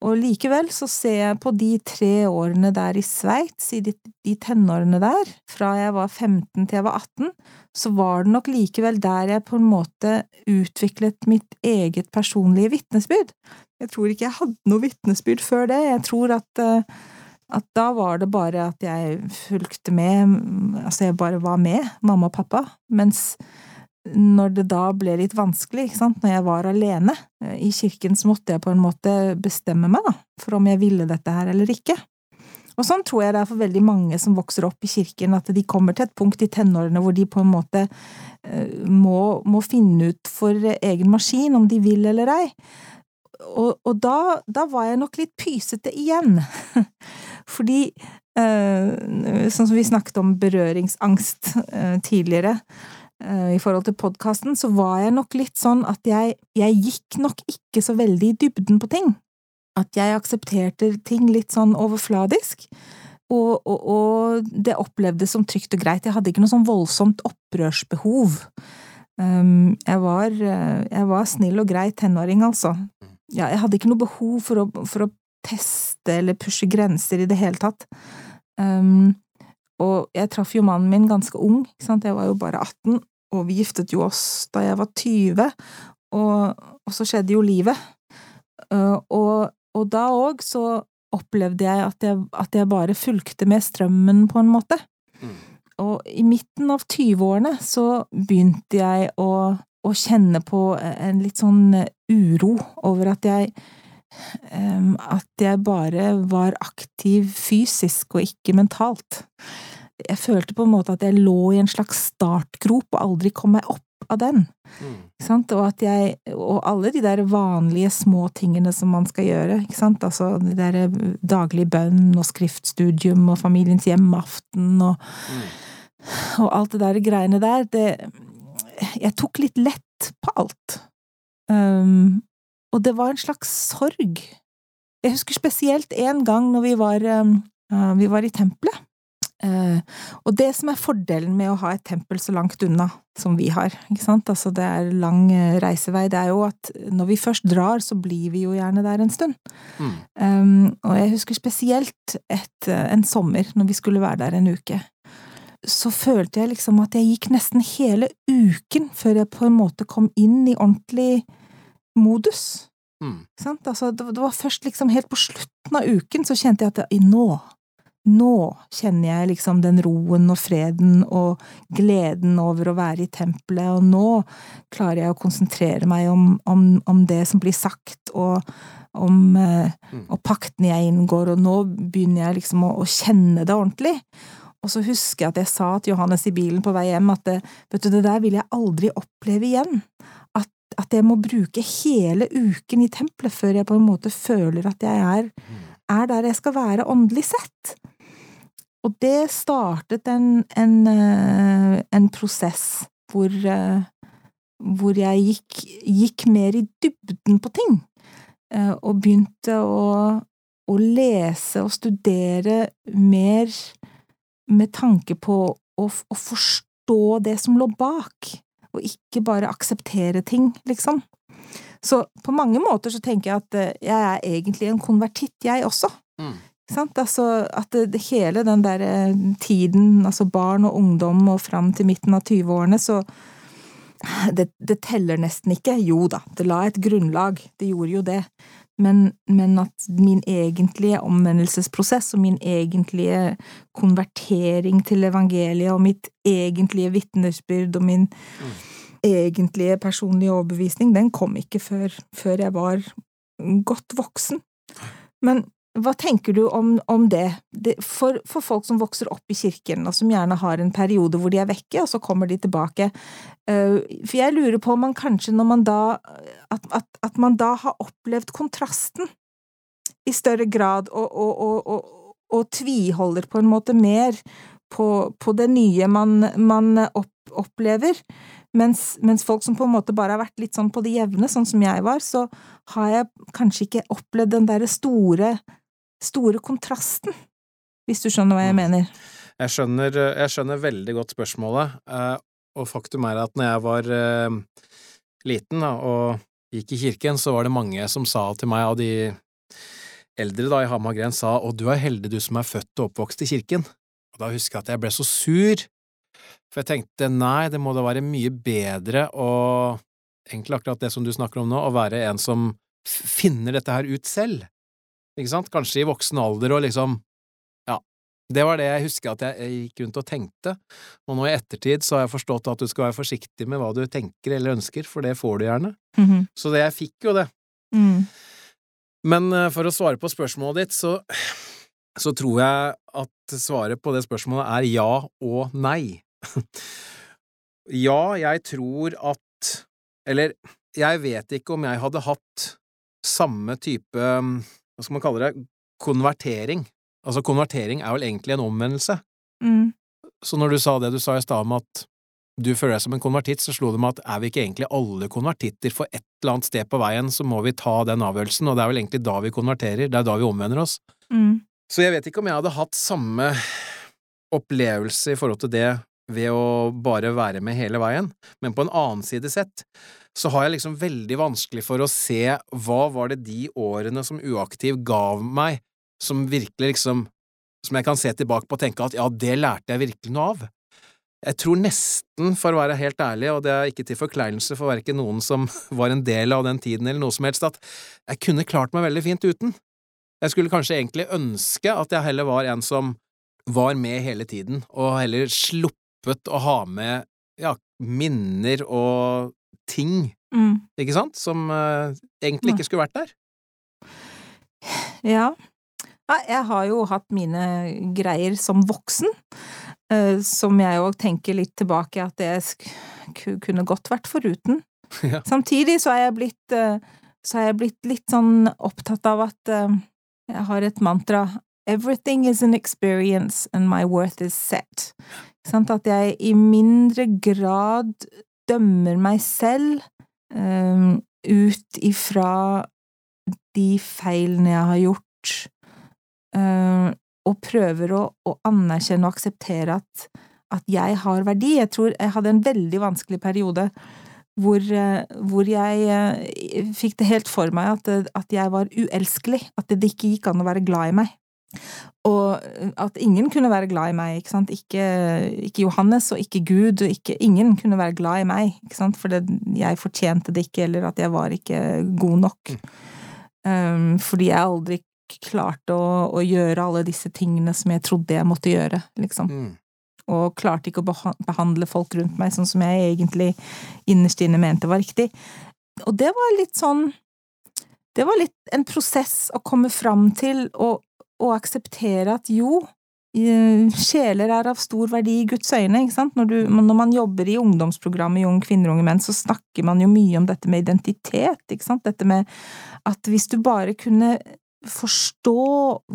Og likevel så ser jeg på de tre årene der i Sveits, i de, de, tenårene der, fra jeg var 15 til jeg var 18, så var det nok likevel der jeg på en måte utviklet mitt eget personlige vitnesbyrd. Jeg tror ikke jeg hadde noe vitnesbyrd før det, jeg tror at, eh, at da var det bare at jeg fulgte med, altså jeg bare var med, mamma og pappa, mens når det da ble litt vanskelig, ikke sant, når jeg var alene eh, i kirken, så måtte jeg på en måte bestemme meg, da, for om jeg ville dette her eller ikke. Og sånn tror jeg det er for veldig mange som vokser opp i kirken, at de kommer til et punkt i tenårene hvor de på en måte eh, må, må finne ut for egen maskin om de vil eller ei. Og, og da, da, var jeg nok litt pysete igjen. Fordi, eh, sånn som vi snakket om berøringsangst tidligere, i forhold til podkasten, så var jeg nok litt sånn at jeg, jeg gikk nok ikke så veldig i dybden på ting. At jeg aksepterte ting litt sånn overfladisk. Og, og, og, det opplevdes som trygt og greit. Jeg hadde ikke noe sånn voldsomt opprørsbehov. Um, jeg, var, eh, jeg, var, snill og grei tenåring, altså. Jeg hadde ikke noe behov for å, for å teste eller pushe grenser i det hele tatt. Um, og jeg traff jo mannen min ganske ung, jeg var jo bare 18, og vi giftet jo oss da jeg var 20, og, og så skjedde jo livet. Uh, og, og, da òg så opplevde jeg at, jeg at, jeg bare fulgte med strømmen, på en måte. Mm. Og i midten av 20-årene så begynte jeg å, å, kjenne på en litt sånn uro over at jeg um, At jeg bare var aktiv fysisk og ikke mentalt jeg følte på en måte at jeg lå i en slags startgrop og aldri kom meg opp av den. Mm. Og at jeg Og alle de der vanlige små tingene som man skal gjøre, ikke sant, altså de der daglig bønn og skriftstudium og familiens hjemaften og, mm. og alt det der greiene der, det Jeg tok litt lett på alt. Um, og det var en slags sorg. Jeg husker spesielt en gang når vi var, um, uh, vi var i tempelet. Uh, og det som er fordelen med å ha et tempel så langt unna som vi har, ikke sant, altså det er lang uh, reisevei, det er jo at når vi først drar, så blir vi jo gjerne der en stund. Mm. Um, og jeg husker spesielt et, en sommer, når vi skulle være der en uke. Så følte jeg liksom at jeg gikk nesten hele uken før jeg på en måte kom inn i ordentlig modus. Mm. Altså, det, var først liksom helt på slutten av uken så kjente jeg at jeg, nå nå kjenner jeg liksom den roen og freden og gleden over å være i tempelet, og nå klarer jeg å konsentrere meg om, om, om det som blir sagt, og om eh, Mm. og paktene jeg inngår, og nå begynner jeg liksom å, å kjenne det ordentlig. Og så husker jeg at jeg sa til Johannes i bilen på vei hjem at det, vet du, det der vil jeg aldri oppleve igjen. At, at jeg må bruke hele uken i tempelet før jeg på en måte føler at jeg er, er der jeg skal være åndelig sett. Og det startet en, en, eh, en prosess hvor, eh, hvor jeg gikk, gikk mer i dybden på ting, eh, og begynte å, å lese og studere mer med tanke på å, å forstå det som lå bak, og ikke bare akseptere ting, liksom. Så på mange måter så tenker jeg at jeg er egentlig en konvertitt, jeg også. Mm. Altså at det hele den der eh, tiden, altså barn og ungdom og fram til midten av 20-årene, så det, det teller nesten ikke. Jo da, det la et grunnlag, det gjorde jo det. Men, men at min egentlige omvendelsesprosess og min egentlige konvertering til evangeliet og mitt egentlige vitnesbyrd og min Mm. egentlige personlige overbevisning, den kom ikke før, før jeg var godt voksen. Men hva tenker du om, om det? det for, for folk som vokser opp i kirken, og som gjerne har en periode hvor de er vekke, og så kommer de tilbake. Eh, for jeg lurer på om man kanskje, når man da At, at, at man da har opplevd kontrasten i større grad, og, og, og, og, tviholder på en måte mer på, på det nye man, man opp, opplever. Mens, mens folk som på en måte bare har vært litt sånn på det jevne, sånn som jeg var, så har jeg kanskje ikke opplevd den derre store, store kontrasten, hvis du skjønner hva jeg Mm. mener. Jeg skjønner, jeg skjønner veldig godt spørsmålet, eh, og faktum er at når jeg var eh, liten da, og gikk i kirken, så var det mange som sa til meg, av de eldre da i Hamar-gren, sa «Å, du er heldig du som er født og oppvokst i kirken». Og da husker jeg at jeg ble så sur, for jeg tenkte nei, det må da være mye bedre å egentlig akkurat det som du snakker om nå, å være en som finner dette her ut selv, ikke sant, kanskje i voksen alder og liksom det var det jeg husker at jeg, jeg gikk rundt og tenkte, og nå i ettertid så har jeg forstått at du skal være forsiktig med hva du tenker eller ønsker, for det får du gjerne. Mhm. Så det jeg fikk jo det. Mm. Men eh, for å svare på spørsmålet ditt, så, så tror jeg at svaret på det spørsmålet er ja og nei. Ja, jeg tror at Eller, jeg vet ikke om jeg hadde hatt samme type, hva skal man kalle det, konvertering. Altså, konvertering er vel egentlig en omvendelse. Mm. Så når du sa det du sa i stad om at du føler deg som en konvertitt, så slo det meg at er vi ikke egentlig alle konvertitter for et eller annet sted på veien, så må vi ta den avgjørelsen, og det er vel egentlig da vi konverterer, det er da vi omvender oss. Mm. Så jeg vet ikke om jeg hadde hatt samme opplevelse i forhold til det ved å bare være med hele veien, men på en annen side sett så har jeg liksom veldig vanskelig for å se hva var det de årene som uaktiv gav meg, som virkelig liksom som jeg kan se tilbake på og tenke at ja, det lærte jeg virkelig noe av. Jeg tror nesten, for å være helt ærlig, og det er ikke til forkleinelse for verken noen som var en del av den tiden eller noe som helst, at jeg kunne klart meg veldig fint uten. Jeg skulle kanskje egentlig ønske at jeg heller var en som var med hele tiden, og heller sluppet å ha med ja, minner og ting, Mm. ikke sant, som uh, egentlig ikke skulle vært der. Ja. Jeg har jo hatt mine greier som voksen, eh, som jeg òg tenker litt tilbake at jeg kunne godt vært foruten. Ja. Samtidig så er jeg blitt eh, så er jeg blitt litt sånn opptatt av at jeg har et mantra Everything is an experience and my worth is set. At jeg i mindre grad dømmer meg selv um, ut ifra de feilene jeg har gjort, um, og prøver å, å anerkjenne og akseptere at, at jeg har verdi. Jeg tror jeg hadde en veldig vanskelig periode hvor, eh, hvor jeg eh, fikk det helt for meg at, at jeg var uelskelig, at det ikke gikk an å være glad i meg. Og eh, at ingen kunne være glad i meg, ikke ikke, ikke Johannes og ikke Gud, og ikke, ingen kunne være glad i meg, for det, jeg fortjente det ikke, eller at jeg var ikke god nok. Um, fordi jeg aldri klarte å, å gjøre alle disse tingene som jeg trodde jeg måtte gjøre, liksom. Mm. Og klarte ikke å behandle folk rundt meg sånn som jeg egentlig innerst inne mente var riktig. Og det var litt sånn Det var litt en prosess å komme fram til og, og akseptere at jo, eh, sjeler er av stor verdi i Guds øyne, ikke sant? Når, du, når man jobber i ungdomsprogrammet i Ung kvinner og unge menn, så snakker man jo mye om dette med identitet, ikke sant? Dette med at hvis du bare kunne forstå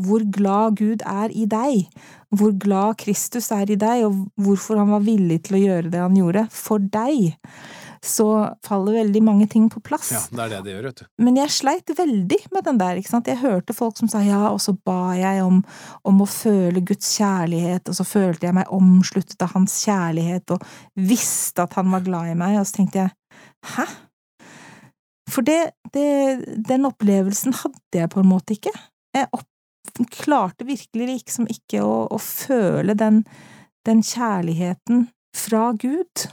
hvor glad Gud er i deg, hvor glad Kristus er i deg, og hvorfor han var villig til å gjøre det han gjorde, for deg, så faller veldig mange ting på plass. Ja, det er det det gjør, vet du. Men jeg sleit veldig med den der, ikke sant. Jeg hørte folk som sa ja, og så ba jeg om, om å føle Guds kjærlighet, og så følte jeg meg omsluttet av hans kjærlighet, og visste at han var glad i meg, og så tenkte jeg hæ? For det, det, den opplevelsen hadde jeg på en måte ikke. Jeg opp, klarte virkelig liksom ikke å, å føle den, den kjærligheten fra Gud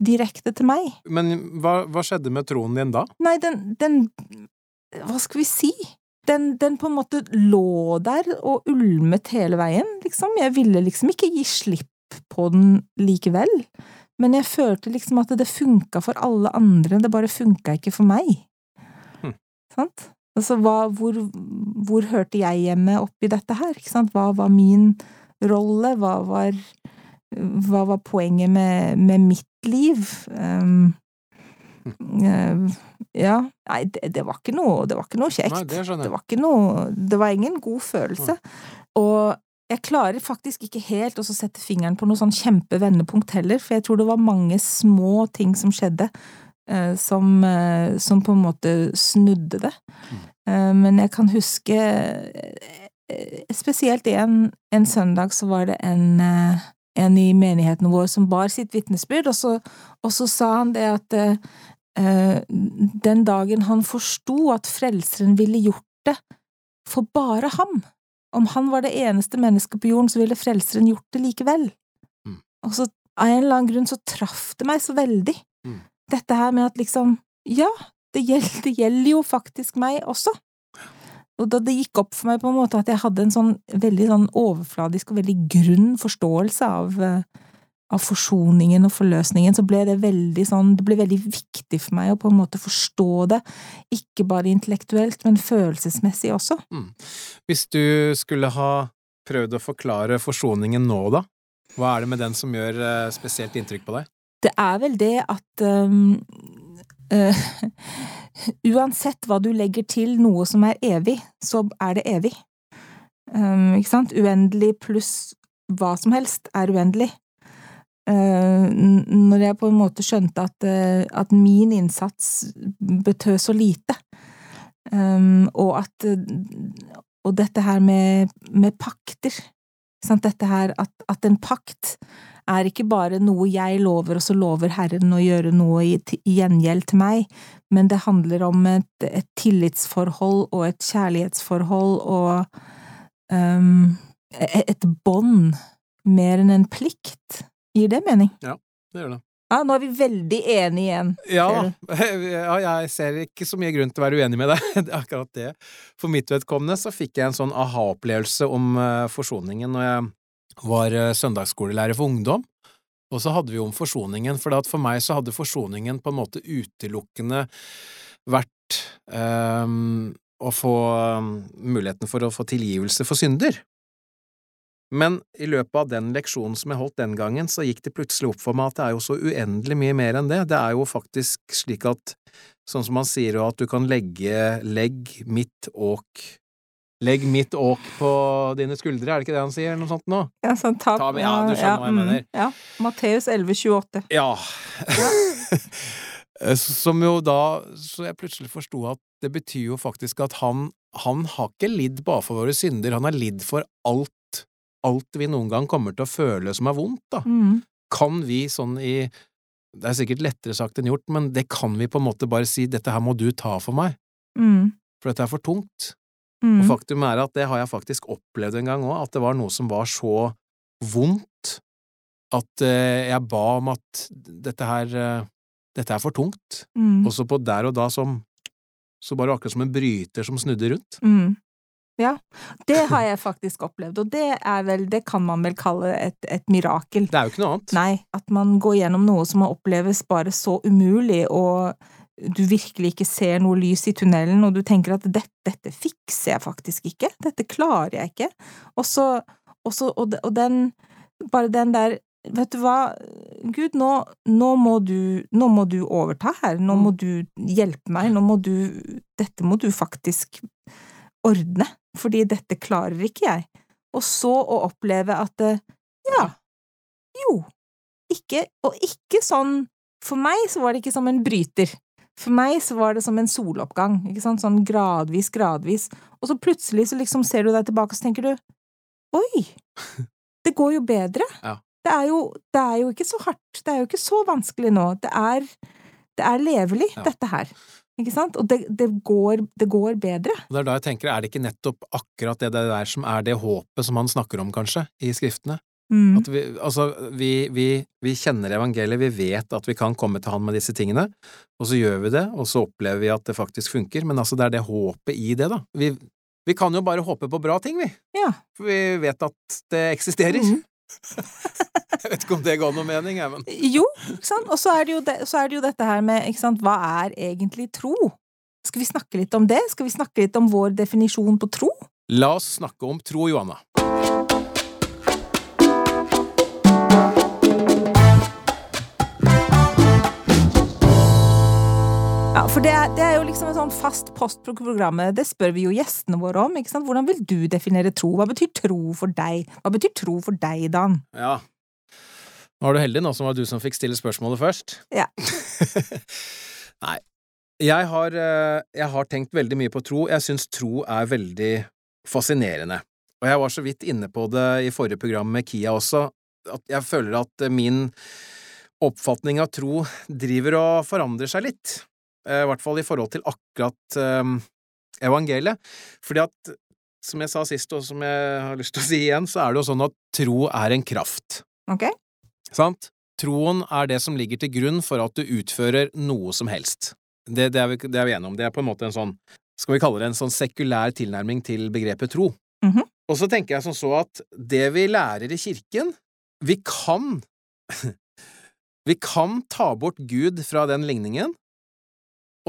direkte til meg. Men hva, hva skjedde med troen din da? Nei, den, den Hva skal vi si? Den, den på en måte lå der og ulmet hele veien, liksom. Jeg ville liksom ikke gi slipp på den likevel. Men jeg følte liksom at det funka for alle andre, det bare funka ikke for meg. Hm. Sant? Altså, hva, hvor, hvor hørte jeg hjemme oppi dette her, ikke sant? Hva var min rolle? Hva var, hva var poenget med, med mitt liv? Um, ja, nei, det, det var ikke noe, det var ikke noe kjekt. Nei, det Det var ikke noe Det var ingen god følelse. Og jeg klarer faktisk ikke helt å sette fingeren på noe sånn kjempevendepunkt heller, for jeg tror det var mange små ting som skjedde, eh, som, eh, som på en måte snudde det. Mm. Eh, men jeg kan huske spesielt en, en søndag så var det en, en i menigheten vår som bar sitt vitnesbyrd, og så, og så sa han det at eh, eh, den dagen han forsto at frelseren ville gjort det for bare ham, om han var det eneste mennesket på jorden, så ville frelseren gjort det likevel. Mm. Og så av en eller annen grunn så traff det meg så veldig. Mm. Dette her med at liksom, ja, det gjelder, det gjelder jo faktisk meg også. Og da det gikk opp for meg på en måte at jeg hadde en sånn veldig sånn overfladisk og veldig grunn forståelse av, eh, av forsoningen og forløsningen, så ble det veldig sånn, det ble veldig viktig for meg å på en måte forstå det, ikke bare intellektuelt, men følelsesmessig også. Hvis du skulle ha prøvd å forklare forsoningen nå, da? Hva er det med den som gjør eh, spesielt inntrykk på deg? Det er vel det at um, eh, Uansett hva du legger til noe som er evig, så er det evig. Um, ikke sant? Uendelig pluss hva som helst er uendelig. Uh, når jeg på en måte skjønte at, uh, at min innsats betød så lite, um, og at Og dette her med, med pakter, sant? dette her at, at en pakt er ikke bare noe jeg lover, og så lover Herren å gjøre noe i, gjengjeld til meg, men det handler om et, et tillitsforhold og et kjærlighetsforhold og um, et, et bånd mer enn en plikt. Gir det mening? Ja, Det gjør det. Ja, nå er vi veldig enige igjen. Ja, ja, jeg ser ikke så mye grunn til å være uenig med deg. Det er akkurat det. For mitt vedkommende så fikk jeg en sånn aha-opplevelse om eh, forsoningen når jeg var eh, søndagsskolelærer for ungdom. Og så hadde vi om forsoningen, for for meg så hadde forsoningen på en måte utelukkende vært um, å få ehm, muligheten for å få tilgivelse for synder. Men i løpet av den leksjonen som jeg holdt den gangen, så gikk det plutselig opp for meg at det er jo så uendelig mye mer enn det. Det er jo faktisk slik at, sånn som man sier at du kan legge legg mitt åk Legg mitt åk på dine skuldre, er det ikke det han sier, noe sånt nå? Ja, sånn ta, Ta ja, du skjønner hva jeg mm, mener. Ja. Matteus 11,28. Ja. Som jo da Så jeg plutselig forsto at det betyr jo faktisk at han, han har ikke lidd bare for våre synder, han har lidd for alt, alt vi noen gang kommer til å føle som er vondt, da. Mm. Kan vi sånn i Det er sikkert lettere sagt enn gjort, men det kan vi på en måte bare si dette her må du ta for meg, Mm. for dette er for tungt. Mm. Og faktum er at det har jeg faktisk opplevd en gang òg, at det var noe som var så vondt at eh, jeg ba om at dette her eh, Dette er for tungt. Mm. Og så på der og da som Så bare akkurat som en bryter som snudde rundt. Mm. Ja, det har jeg faktisk opplevd, og det er vel, det kan man vel kalle et, et mirakel. Det er jo ikke noe annet. Nei, at man går gjennom noe som oppleves bare så umulig, og du virkelig ikke ser noe lys i tunnelen, og du tenker at dette, dette fikser jeg faktisk ikke, dette klarer jeg ikke, og så, og, så, og, og den, bare den der Vet du hva, Gud, nå, nå, må du, nå må du overta her, nå må du hjelpe meg, nå må du Dette må du faktisk ordne, fordi dette klarer ikke jeg. Og så å oppleve at ja, jo, ikke, og ikke sånn For meg så var det ikke som en bryter. For meg så var det som en soloppgang, ikke sant, sånn gradvis, gradvis, og så plutselig så liksom ser du deg tilbake og så tenker du oi, det går jo bedre. Ja. Det er, jo, det er jo ikke så hardt, det er jo ikke så vanskelig nå, det er, det er levelig, Ja. dette her. Ikke sant? Og det, det, går, det går bedre. Og det er da jeg tenker, er det ikke nettopp akkurat det der som er det håpet som han snakker om, kanskje, i skriftene? Mm. At vi, altså, vi, vi, vi kjenner evangeliet, vi vet at vi kan komme til han med disse tingene, og så gjør vi det, og så opplever vi at det faktisk funker, men altså, det er det håpet i det, da. Vi, vi kan jo bare håpe på bra ting, vi. Ja. For vi vet at det eksisterer. Mm. jeg vet ikke om det ga noe mening, jeg, men Jo, ikke sant? Og så er, det, så er det jo dette her med, ikke sant, hva er egentlig tro? Skal vi snakke litt om det? Skal vi snakke litt om vår definisjon på tro? la oss snakke om tro, Johanna. For det det er jo liksom en sånn fast post på programmet, det spør vi jo gjestene våre om, ikke sant? Hvordan vil du definere tro? Hva betyr tro for deg? Hva betyr tro for deg, Dan? Ja. Nå var du heldig, nå som var du som fikk stille spørsmålet først. Ja. Nei. Jeg har, eh, jeg har tenkt veldig mye på tro. Jeg syns tro er veldig fascinerende. Og jeg var så vidt inne på det i forrige program med Kia også, at jeg føler at min oppfatning av tro driver og forandrer seg litt. Eh, I hvert fall i forhold til akkurat eh, evangeliet. Fordi at, som jeg sa sist, og som jeg har lyst til å si igjen, så er det jo sånn at tro er en kraft. Ok? Sant? Troen er det som ligger til grunn for at du utfører noe som helst. Det, det, er, vi, det er vi enige om. Det er på en måte en sånn, skal vi kalle det en sånn sekulær tilnærming til begrepet tro. Mhm. Og så tenker jeg som så at det vi lærer i kirken, vi kan Vi kan ta bort Gud fra den ligningen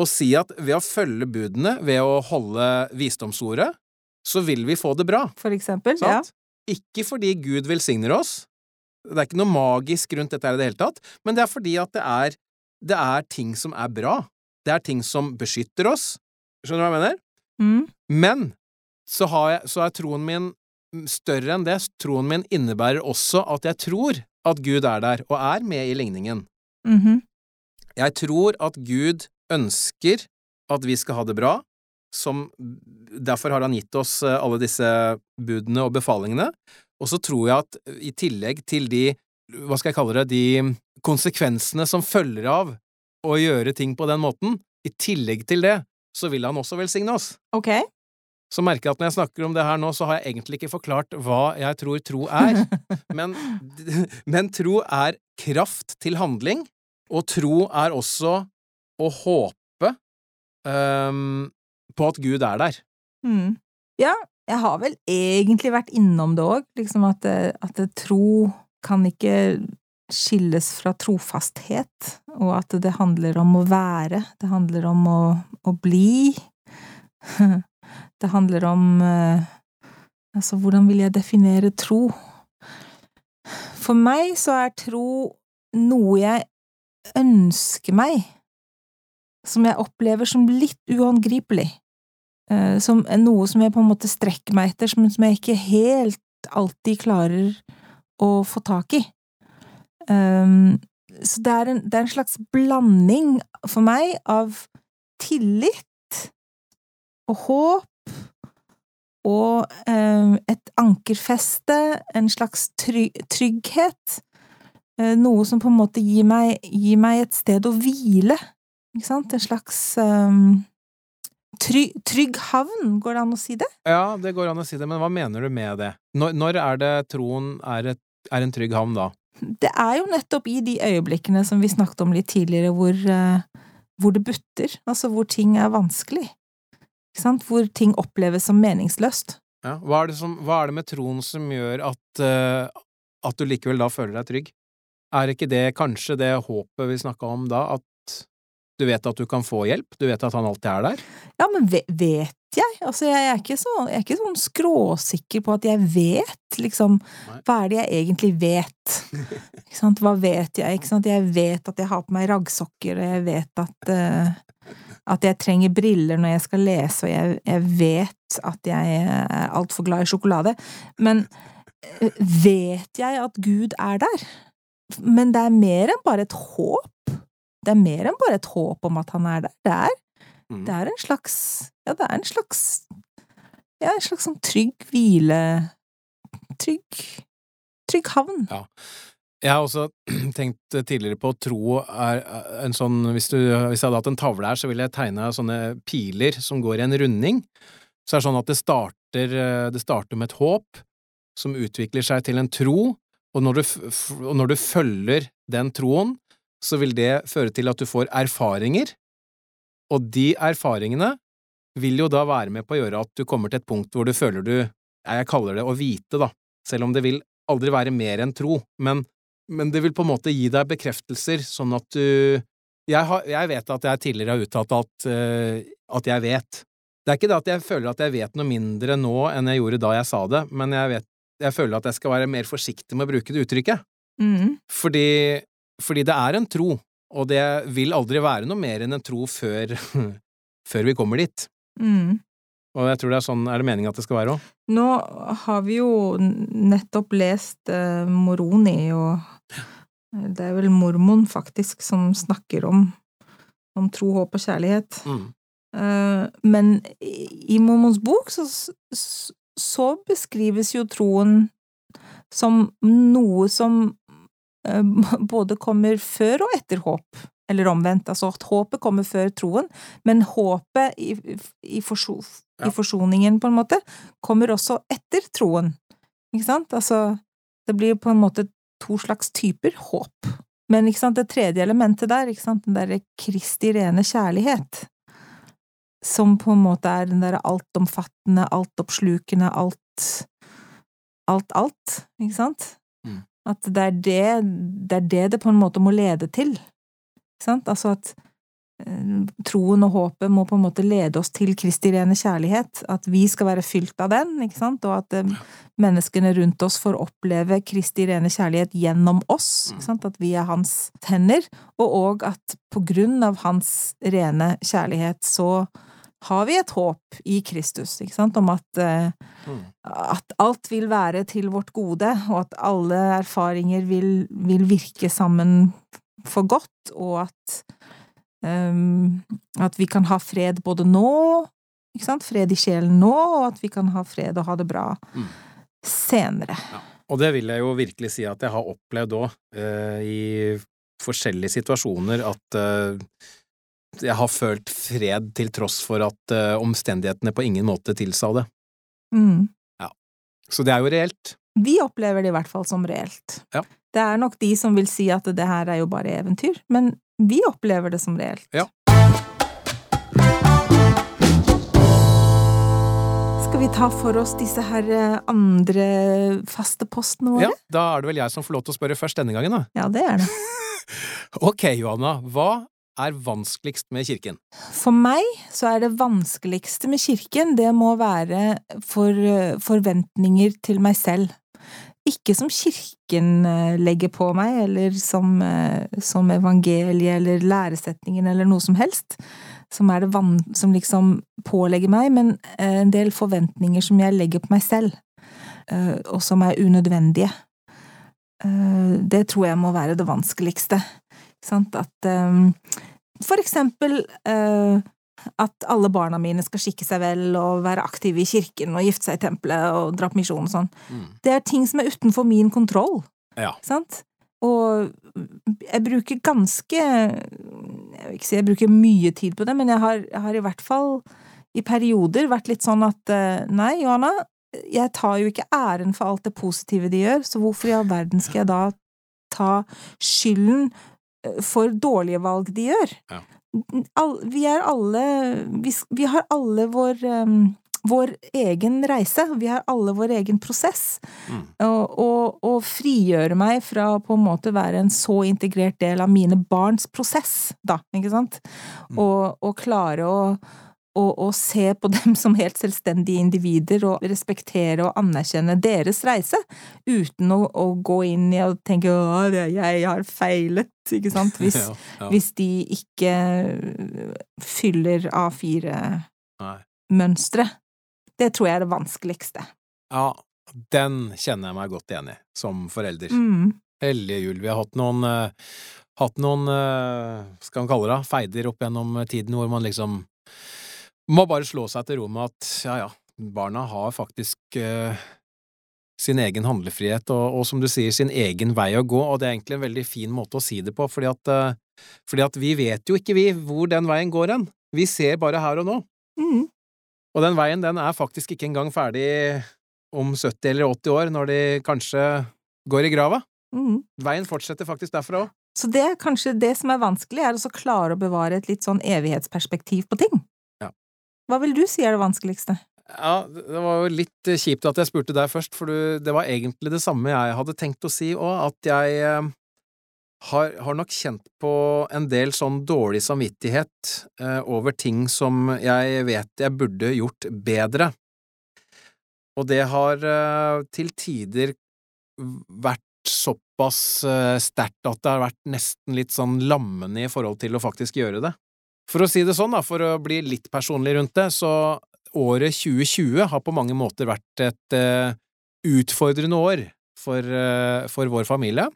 og si at ved å følge budene, ved å holde visdomsordet, så vil vi få det bra. For eksempel? Ja. Ikke fordi Gud velsigner oss, det er ikke noe magisk rundt dette her i det hele tatt, men det er fordi at det er, det er ting som er bra. Det er ting som beskytter oss. Skjønner du hva jeg mener? Mm. Men så, har jeg, så er troen min større enn det. Troen min innebærer også at jeg tror at Gud er der, og er med i ligningen. Mhm. Jeg tror at Gud ønsker at vi skal ha det bra, som Derfor har han gitt oss eh, alle disse budene og befalingene. Og så tror jeg at i tillegg til de, hva skal jeg kalle det, de konsekvensene som følger av å gjøre ting på den måten, i tillegg til det, så vil han også velsigne oss. Ok. Så merker jeg at når jeg snakker om det her nå, så har jeg egentlig ikke forklart hva jeg tror tro er. Men, men tro er kraft til handling, og tro er også å håpe um, på at Gud er der. Mm. Ja, jeg har vel egentlig vært innom det òg, liksom at, at tro kan ikke skilles fra trofasthet, og at det handler om å være, det handler om å, å bli. Det handler om eh, Altså, hvordan vil jeg definere tro? For meg så er tro noe jeg ønsker meg, som jeg opplever som litt uangripelig. Eh, Som noe som jeg på en måte strekker meg etter, som, som jeg ikke helt alltid klarer å få tak i. Um, så det er, en, det er en slags blanding for meg av tillit og håp og eh, et ankerfeste, en slags trygghet. Eh, noe som på en måte gir meg, gir meg et sted å hvile. Ikke sant? En slags um, Trygg, trygg havn, går det an å si det? Ja, det går an å si det, men hva mener du med det? Når, når er det troen er, et, er en trygg havn da? Det er jo nettopp i de øyeblikkene som vi snakket om litt tidligere, hvor, uh, hvor det butter, altså hvor ting er vanskelig. Ikke sant? Hvor ting oppleves som meningsløst. Ja. Hva, er det som, hva er det med troen som gjør at, uh, at du likevel da føler deg trygg? Er ikke det kanskje det håpet vi snakka om da, at du vet at du kan få hjelp? Du vet at han alltid er der? Ja, men vet jeg? Altså, jeg er ikke, så, jeg er ikke sånn skråsikker på at jeg vet, liksom. Nei. Hva er det jeg egentlig vet? Ikke sant? Hva vet jeg? Ikke sant? Jeg vet at jeg har på meg raggsokker, og jeg vet at uh, at jeg trenger briller når jeg skal lese, og jeg, jeg vet at jeg er altfor glad i sjokolade. Men eh, vet jeg at Gud er der? Men det er mer enn bare et håp. Det er mer enn bare et håp om at han er der. Det er Mm. det er en slags Ja, det er en slags Ja, en slags sånn trygg hvile Trygg Trygg havn. Jeg har også tenkt tidligere på tro er en sånn hvis, du, hvis jeg hadde hatt en tavle her, så ville jeg tegna sånne piler som går i en runding. Så er det sånn at det starter, eh, det starter med et håp, som utvikler seg til en tro, og når, du, og når du følger den troen, så vil det føre til at du får erfaringer, og de erfaringene vil jo da være med på å gjøre at du kommer til et punkt hvor du føler du, jeg kaller det å vite, da, selv om det vil aldri være mer enn tro, men, men det vil på en måte gi deg bekreftelser, sånn at du Jeg, har, jeg vet at jeg tidligere har uttalt at, uh, at jeg vet. Det er ikke det at jeg føler at jeg vet noe mindre nå enn jeg gjorde da jeg sa det, men jeg, vet, jeg føler at jeg skal være mer forsiktig med å bruke det uttrykket. Mm. Fordi, fordi det er en tro, og det vil aldri være noe mer enn en tro før, før vi kommer dit. Mm. Og jeg tror det er sånn er det meningen at det skal være òg. Nå har vi jo nettopp lest eh, Moroni, og det er vel mormon faktisk som snakker om, om tro, håp og kjærlighet. Mm. Eh, men i Mormons bok så, så beskrives jo troen som noe som både kommer før og etter håp, eller omvendt. Altså at håpet kommer før troen, men håpet i, i, forso, Ja. i forsoningen, på en måte, kommer også etter troen. Ikke sant? Altså, det blir på en måte to slags typer håp. Men ikke sant, det tredje elementet der, ikke sant, den derre Kristi rene kjærlighet, som på en måte er den derre altomfattende, altoppslukende, alt Alt, alt, ikke sant? Mm. At det er det, det er det det på en måte må lede til. Ikke sant? Altså at eh, troen og håpet må på en måte lede oss til Kristi rene kjærlighet. At vi skal være fylt av den, ikke sant? Og at eh, menneskene rundt oss får oppleve Kristi rene kjærlighet gjennom oss. Ikke sant? At vi er hans tenner. Og òg at på grunn av hans rene kjærlighet så har vi et håp i Kristus, ikke sant, om at, eh, Mm. at alt vil være til vårt gode, og at alle erfaringer vil, vil virke sammen for godt, og at um, at vi kan ha fred både nå, ikke sant, fred i sjelen nå, og at vi kan ha fred og ha det bra Mm. senere. Og det vil jeg jo virkelig si at jeg har opplevd òg, i forskjellige situasjoner, at eh, jeg har følt fred til tross for at uh, omstendighetene på ingen måte tilsa det. Mm. Så det er jo reelt. Vi opplever det i hvert fall som reelt. Ja. Det er nok de som vil si at det her er jo bare eventyr, men vi opplever det som reelt. Ja. Skal vi ta for oss disse her eh, andre faste postene våre? Ja, da er det vel jeg som får lov til å spørre først denne gangen, da. Ja, det er det. Ok, Johanna, hva er vanskeligst med kirken? For meg så er det vanskeligste med kirken, det må være for, forventninger til meg selv. Ikke som kirken eh, legger på meg, eller som, eh, som evangeliet eller læresetningen eller noe som helst, som er det van som liksom pålegger meg, men eh, en del forventninger som jeg legger på meg selv, eh, og som er unødvendige. Eh, Det tror jeg må være det vanskeligste. At eh, for eksempel eh, at alle barna mine skal skikke seg vel og være aktive i kirken og gifte seg i tempelet og dra på misjon og sånn. Det er ting som er utenfor min kontroll, Ja. sant? Og jeg bruker ganske Jeg vil ikke si jeg bruker mye tid på det, men jeg har, jeg har i hvert fall i perioder vært litt sånn at eh, nei, Johanna, jeg tar jo ikke æren for alt det positive de gjør, så hvorfor i all verden skal jeg da ta skylden for dårlige valg de gjør? Ja. All, vi er alle vi, vi har alle vår, um, vår egen reise. Vi har alle vår egen prosess. Mm. Og, og, og frigjøre meg fra på en måte være en så integrert del av mine barns prosess, da, ikke sant? Mm. Og, og klare å, å, og, se på dem som helt selvstendige individer og respektere og anerkjenne deres reise, uten å, å gå inn i og tenke å, jeg har feilet, ikke sant, hvis, Ja, ja. hvis de ikke fyller A4-mønstre. Det tror jeg er det vanskeligste. Ja, den kjenner jeg meg godt igjen i, som forelder. Mm. Hellige jul. Vi har hatt noen, eh, hatt noen eh, skal man kalle det, feider opp gjennom tiden hvor man liksom må bare slå seg til ro med at ja, ja, barna har faktisk eh, sin egen handlefrihet og, og som du sier, sin egen vei å gå, og det er egentlig en veldig fin måte å si det på, fordi at, eh, fordi at vi vet jo ikke, vi, hvor den veien går hen. Vi ser bare her og nå. Mm. Og den veien, den er faktisk ikke engang ferdig om 70 eller 80 år, når de kanskje går i grava. Mm. Veien fortsetter faktisk derfra òg. Så det kanskje det som er vanskelig, er å klare å bevare et litt sånn evighetsperspektiv på ting. Hva vil du si er det vanskeligste? Ja, det det var jo litt eh, kjipt at jeg spurte deg først, for det var egentlig det samme jeg hadde tenkt å si òg, at jeg eh, har, har nok kjent på en del sånn dårlig samvittighet eh, over ting som jeg vet jeg burde gjort bedre. Og det har eh, til tider vært såpass eh, sterkt at det har vært nesten litt sånn lammende i forhold til å faktisk gjøre det. For å si det sånn, da, for å bli litt personlig rundt det, så året 2020 har på mange måter vært et uh, utfordrende år for, uh, for vår familie,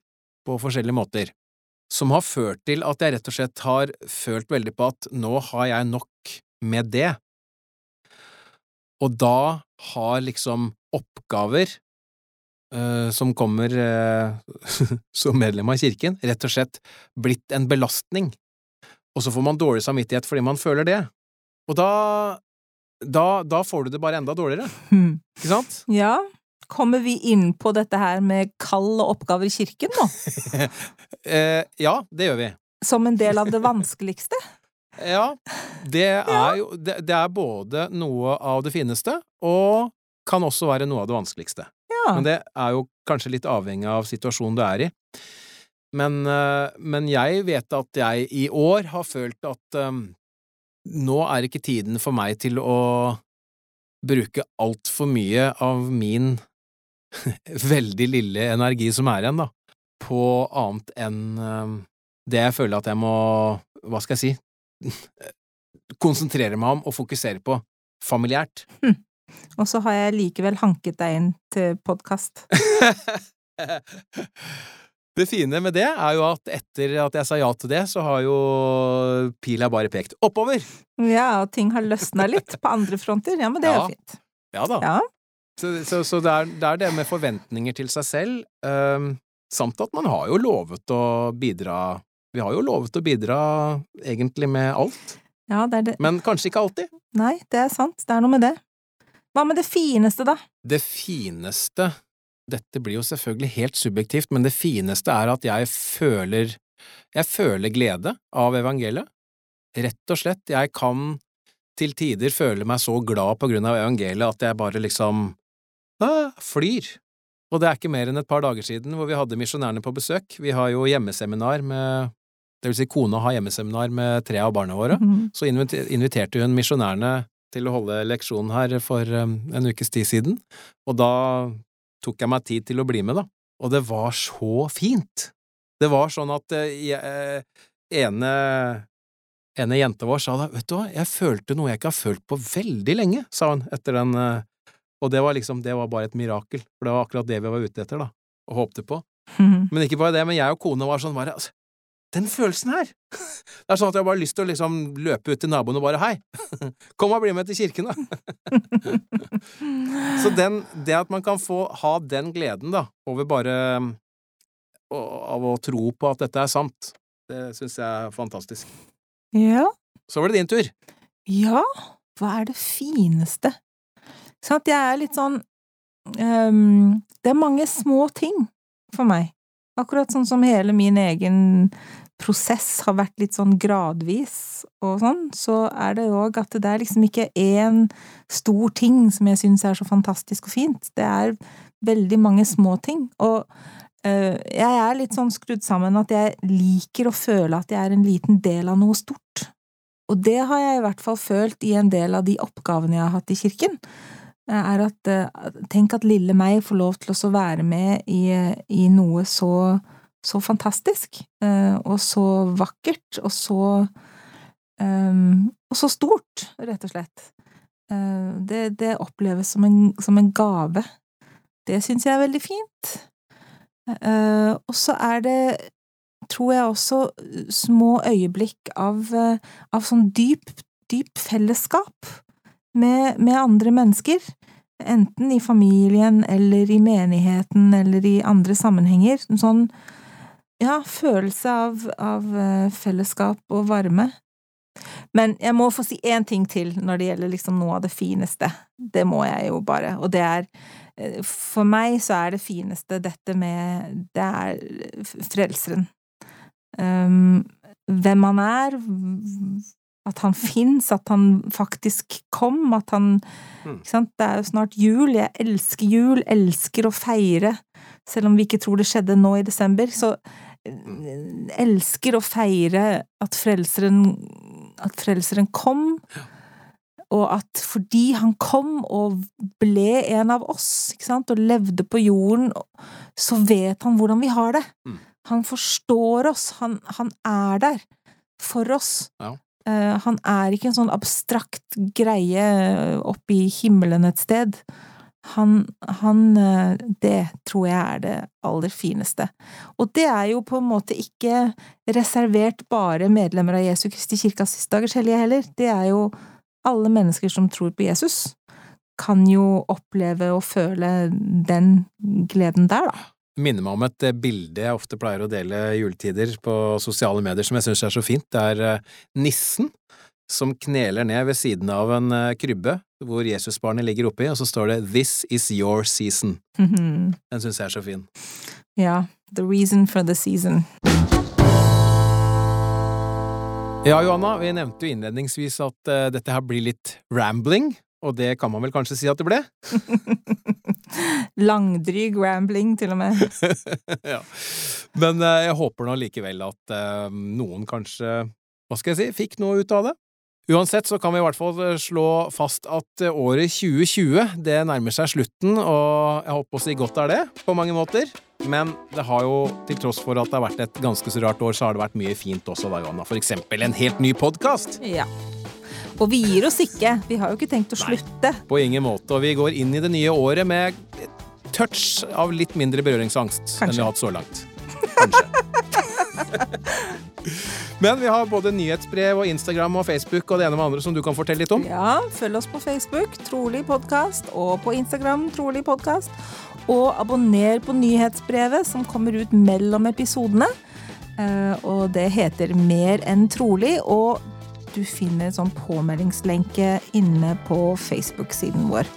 på forskjellige måter, som har ført til at jeg rett og slett har følt veldig på at nå har jeg nok med det. Og da har liksom oppgaver uh, som kommer som medlem av kirken, rett og slett blitt en belastning. Og så får man dårlig samvittighet fordi man føler det. Og da, da, da får du det bare enda dårligere, Hmm. ikke sant? Ja, kommer vi inn på dette her med kall og oppgaver i kirken nå? Eh, ja, det gjør vi. Som en del av det vanskeligste? Ja, det er jo det, det er både noe av det fineste, og kan også være noe av det vanskeligste. Ja. Men det er jo kanskje litt avhengig av situasjonen du er i. Men, eh, men jeg vet at jeg i år har følt at um, nå er ikke tiden for meg til å bruke altfor mye av min veldig lille energi som er igjen, da, på annet enn um, det jeg føler at jeg må, hva skal jeg si, konsentrere meg om og fokusere på familiært. Og så har jeg likevel hanket deg inn til podkast. Det fine med det er jo at etter at jeg sa ja til det, så har jo pila bare pekt oppover. Ja, og ting har løsna litt på andre fronter. Ja, men det er jo fint. Ja da. Ja. Så, så, så det, er, det er det med forventninger til seg selv, um, samt at man har jo lovet å bidra Vi har jo lovet å bidra egentlig med alt, ja, det er det. men kanskje ikke alltid. Nei, det er sant. Det er noe med det. Hva med det fineste, da? Det fineste Dette blir jo selvfølgelig helt subjektivt, men det fineste er at jeg føler Jeg føler glede av evangeliet. Rett og slett. Jeg kan til tider føle meg så glad på grunn av evangeliet at jeg bare liksom ah, flyr. Og det er ikke mer enn et par dager siden hvor vi hadde misjonærene på besøk. Vi har jo hjemmeseminar med Det vil si, kona har hjemmeseminar med tre av barna våre. Mhm. Så inviterte hun misjonærene til å holde leksjon her for um, en ukes tid siden, og da tok jeg meg tid til å bli med, da. Og det var så fint! Det var sånn at eh, jeg, eh, ene, ene jenta vår sa da, vet du hva, jeg følte noe jeg ikke har følt på veldig lenge, sa hun etter den, eh, og det var liksom, det var bare et mirakel, for det var akkurat det vi var ute etter, da, og håpte på. Mhm. Men ikke bare det, men jeg og kona var sånn bare altså, Den følelsen her! Det er sånn at jeg bare har lyst til å liksom løpe ut til naboen og bare hei, kom og bli med til kirken, da! Så den, det at man kan få ha den gleden, da, over bare av å tro på at dette er sant, det syns jeg er fantastisk. Ja. Så var det din tur. Ja, hva er det fineste? Sånn at jeg er litt sånn um, Det er mange små ting for meg. Akkurat sånn som hele min egen prosess har vært litt sånn gradvis og sånn, så er det òg at det er liksom ikke én stor ting som jeg syns er så fantastisk og fint. Det er veldig mange små ting. Og øh, jeg er litt sånn skrudd sammen at jeg liker å føle at jeg er en liten del av noe stort. Og det har jeg i hvert fall følt i en del av de oppgavene jeg har hatt i kirken. Er at øh, tenk at lille meg får lov til å være med i, i noe så så fantastisk, eh, og så vakkert, og så um, Og så stort, rett og slett. Uh, det, det, oppleves som en, som en gave. Det syns jeg er veldig fint. Og så er det, tror jeg også, små øyeblikk av, av sånn dyp, dyp fellesskap med, med andre mennesker enten i familien eller i menigheten eller i andre sammenhenger. Sånn ja, følelse av, av eh, fellesskap og varme. Men jeg må få si én ting til når det gjelder liksom noe av det fineste. Det må jeg jo bare, og det er eh, For meg så er det fineste dette med Det er Frelseren. Um, hvem han er, at han fins, at han faktisk kom, at han mm. Ikke sant, det er jo snart jul, jeg elsker jul, elsker å feire, selv om vi ikke tror det skjedde nå i desember, så elsker å feire at frelseren, at frelseren kom, og at fordi han kom og ble en av oss, sant, og levde på jorden, så vet han hvordan vi har det. Mm. Han forstår oss, han, han er der for oss. Ja. Uh, han er ikke en sånn abstrakt greie oppe i himmelen et sted. Han, han, eh, Det tror jeg er det aller fineste. Og det er jo på en måte ikke reservert bare medlemmer av Jesu Kristi Kirkas siste dagers hellige heller. Det er jo alle mennesker som tror på Jesus, kan jo oppleve og føle den gleden der, da. Minner meg om et eh, bilde jeg ofte pleier å dele juletider på sosiale medier som jeg syns er så fint. Det er eh, nissen som kneler ned ved siden av en eh, krybbe hvor Jesusbarnet ligger oppi, og så står det This is your season. Mm -hmm. Den syns jeg er så fin. Ja. The reason for the season. Ja, Johanna, vi nevnte jo innledningsvis at uh, dette her blir litt rambling, og det kan man vel kanskje si at det ble? Langdryg rambling, til og med. ja. Men uh, jeg håper nå likevel at uh, noen kanskje, hva skal jeg si, fikk noe ut av det? Uansett så kan vi i hvert fall eh, slå fast at eh, året 2020 det nærmer seg slutten, og jeg håper å si godt er det, på mange måter. Men det har jo, til tross for at det har vært et ganske så rart år, så har det vært mye fint også, da, Johanna. For eksempel en helt ny podkast. Ja. Og vi gir oss ikke. Vi har jo ikke tenkt å slutte. Nei, på ingen måte. Og vi går inn i det nye året med touch av litt mindre berøringsangst Kanskje. enn vi har hatt så langt. Kanskje. Men vi har både nyhetsbrev og Instagram og Facebook og det ene med andre som du kan fortelle litt om. Ja, følg oss på Facebook, Trolig podkast, og på Instagram, Trolig podkast. Og abonner på nyhetsbrevet som kommer ut mellom episodene. Eh, og det heter Mer enn trolig. Og du finner en sånn påmeldingslenke inne på Facebook-siden vår.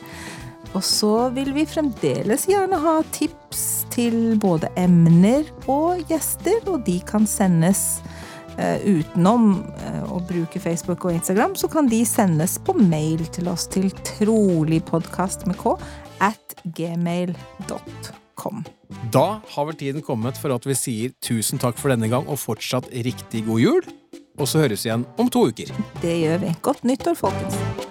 Og så vil vi fremdeles gjerne ha tips til både emner og gjester, og de kan sendes utenom eh, å bruke Facebook og Instagram, så kan de sendes på mail til oss til troligpodkast med k at gmail.com. Da har vel tiden kommet for at vi sier tusen takk for denne gang og fortsatt riktig god jul. Og så høres vi igjen om to uker. Det gjør vi. Godt nyttår, folkens.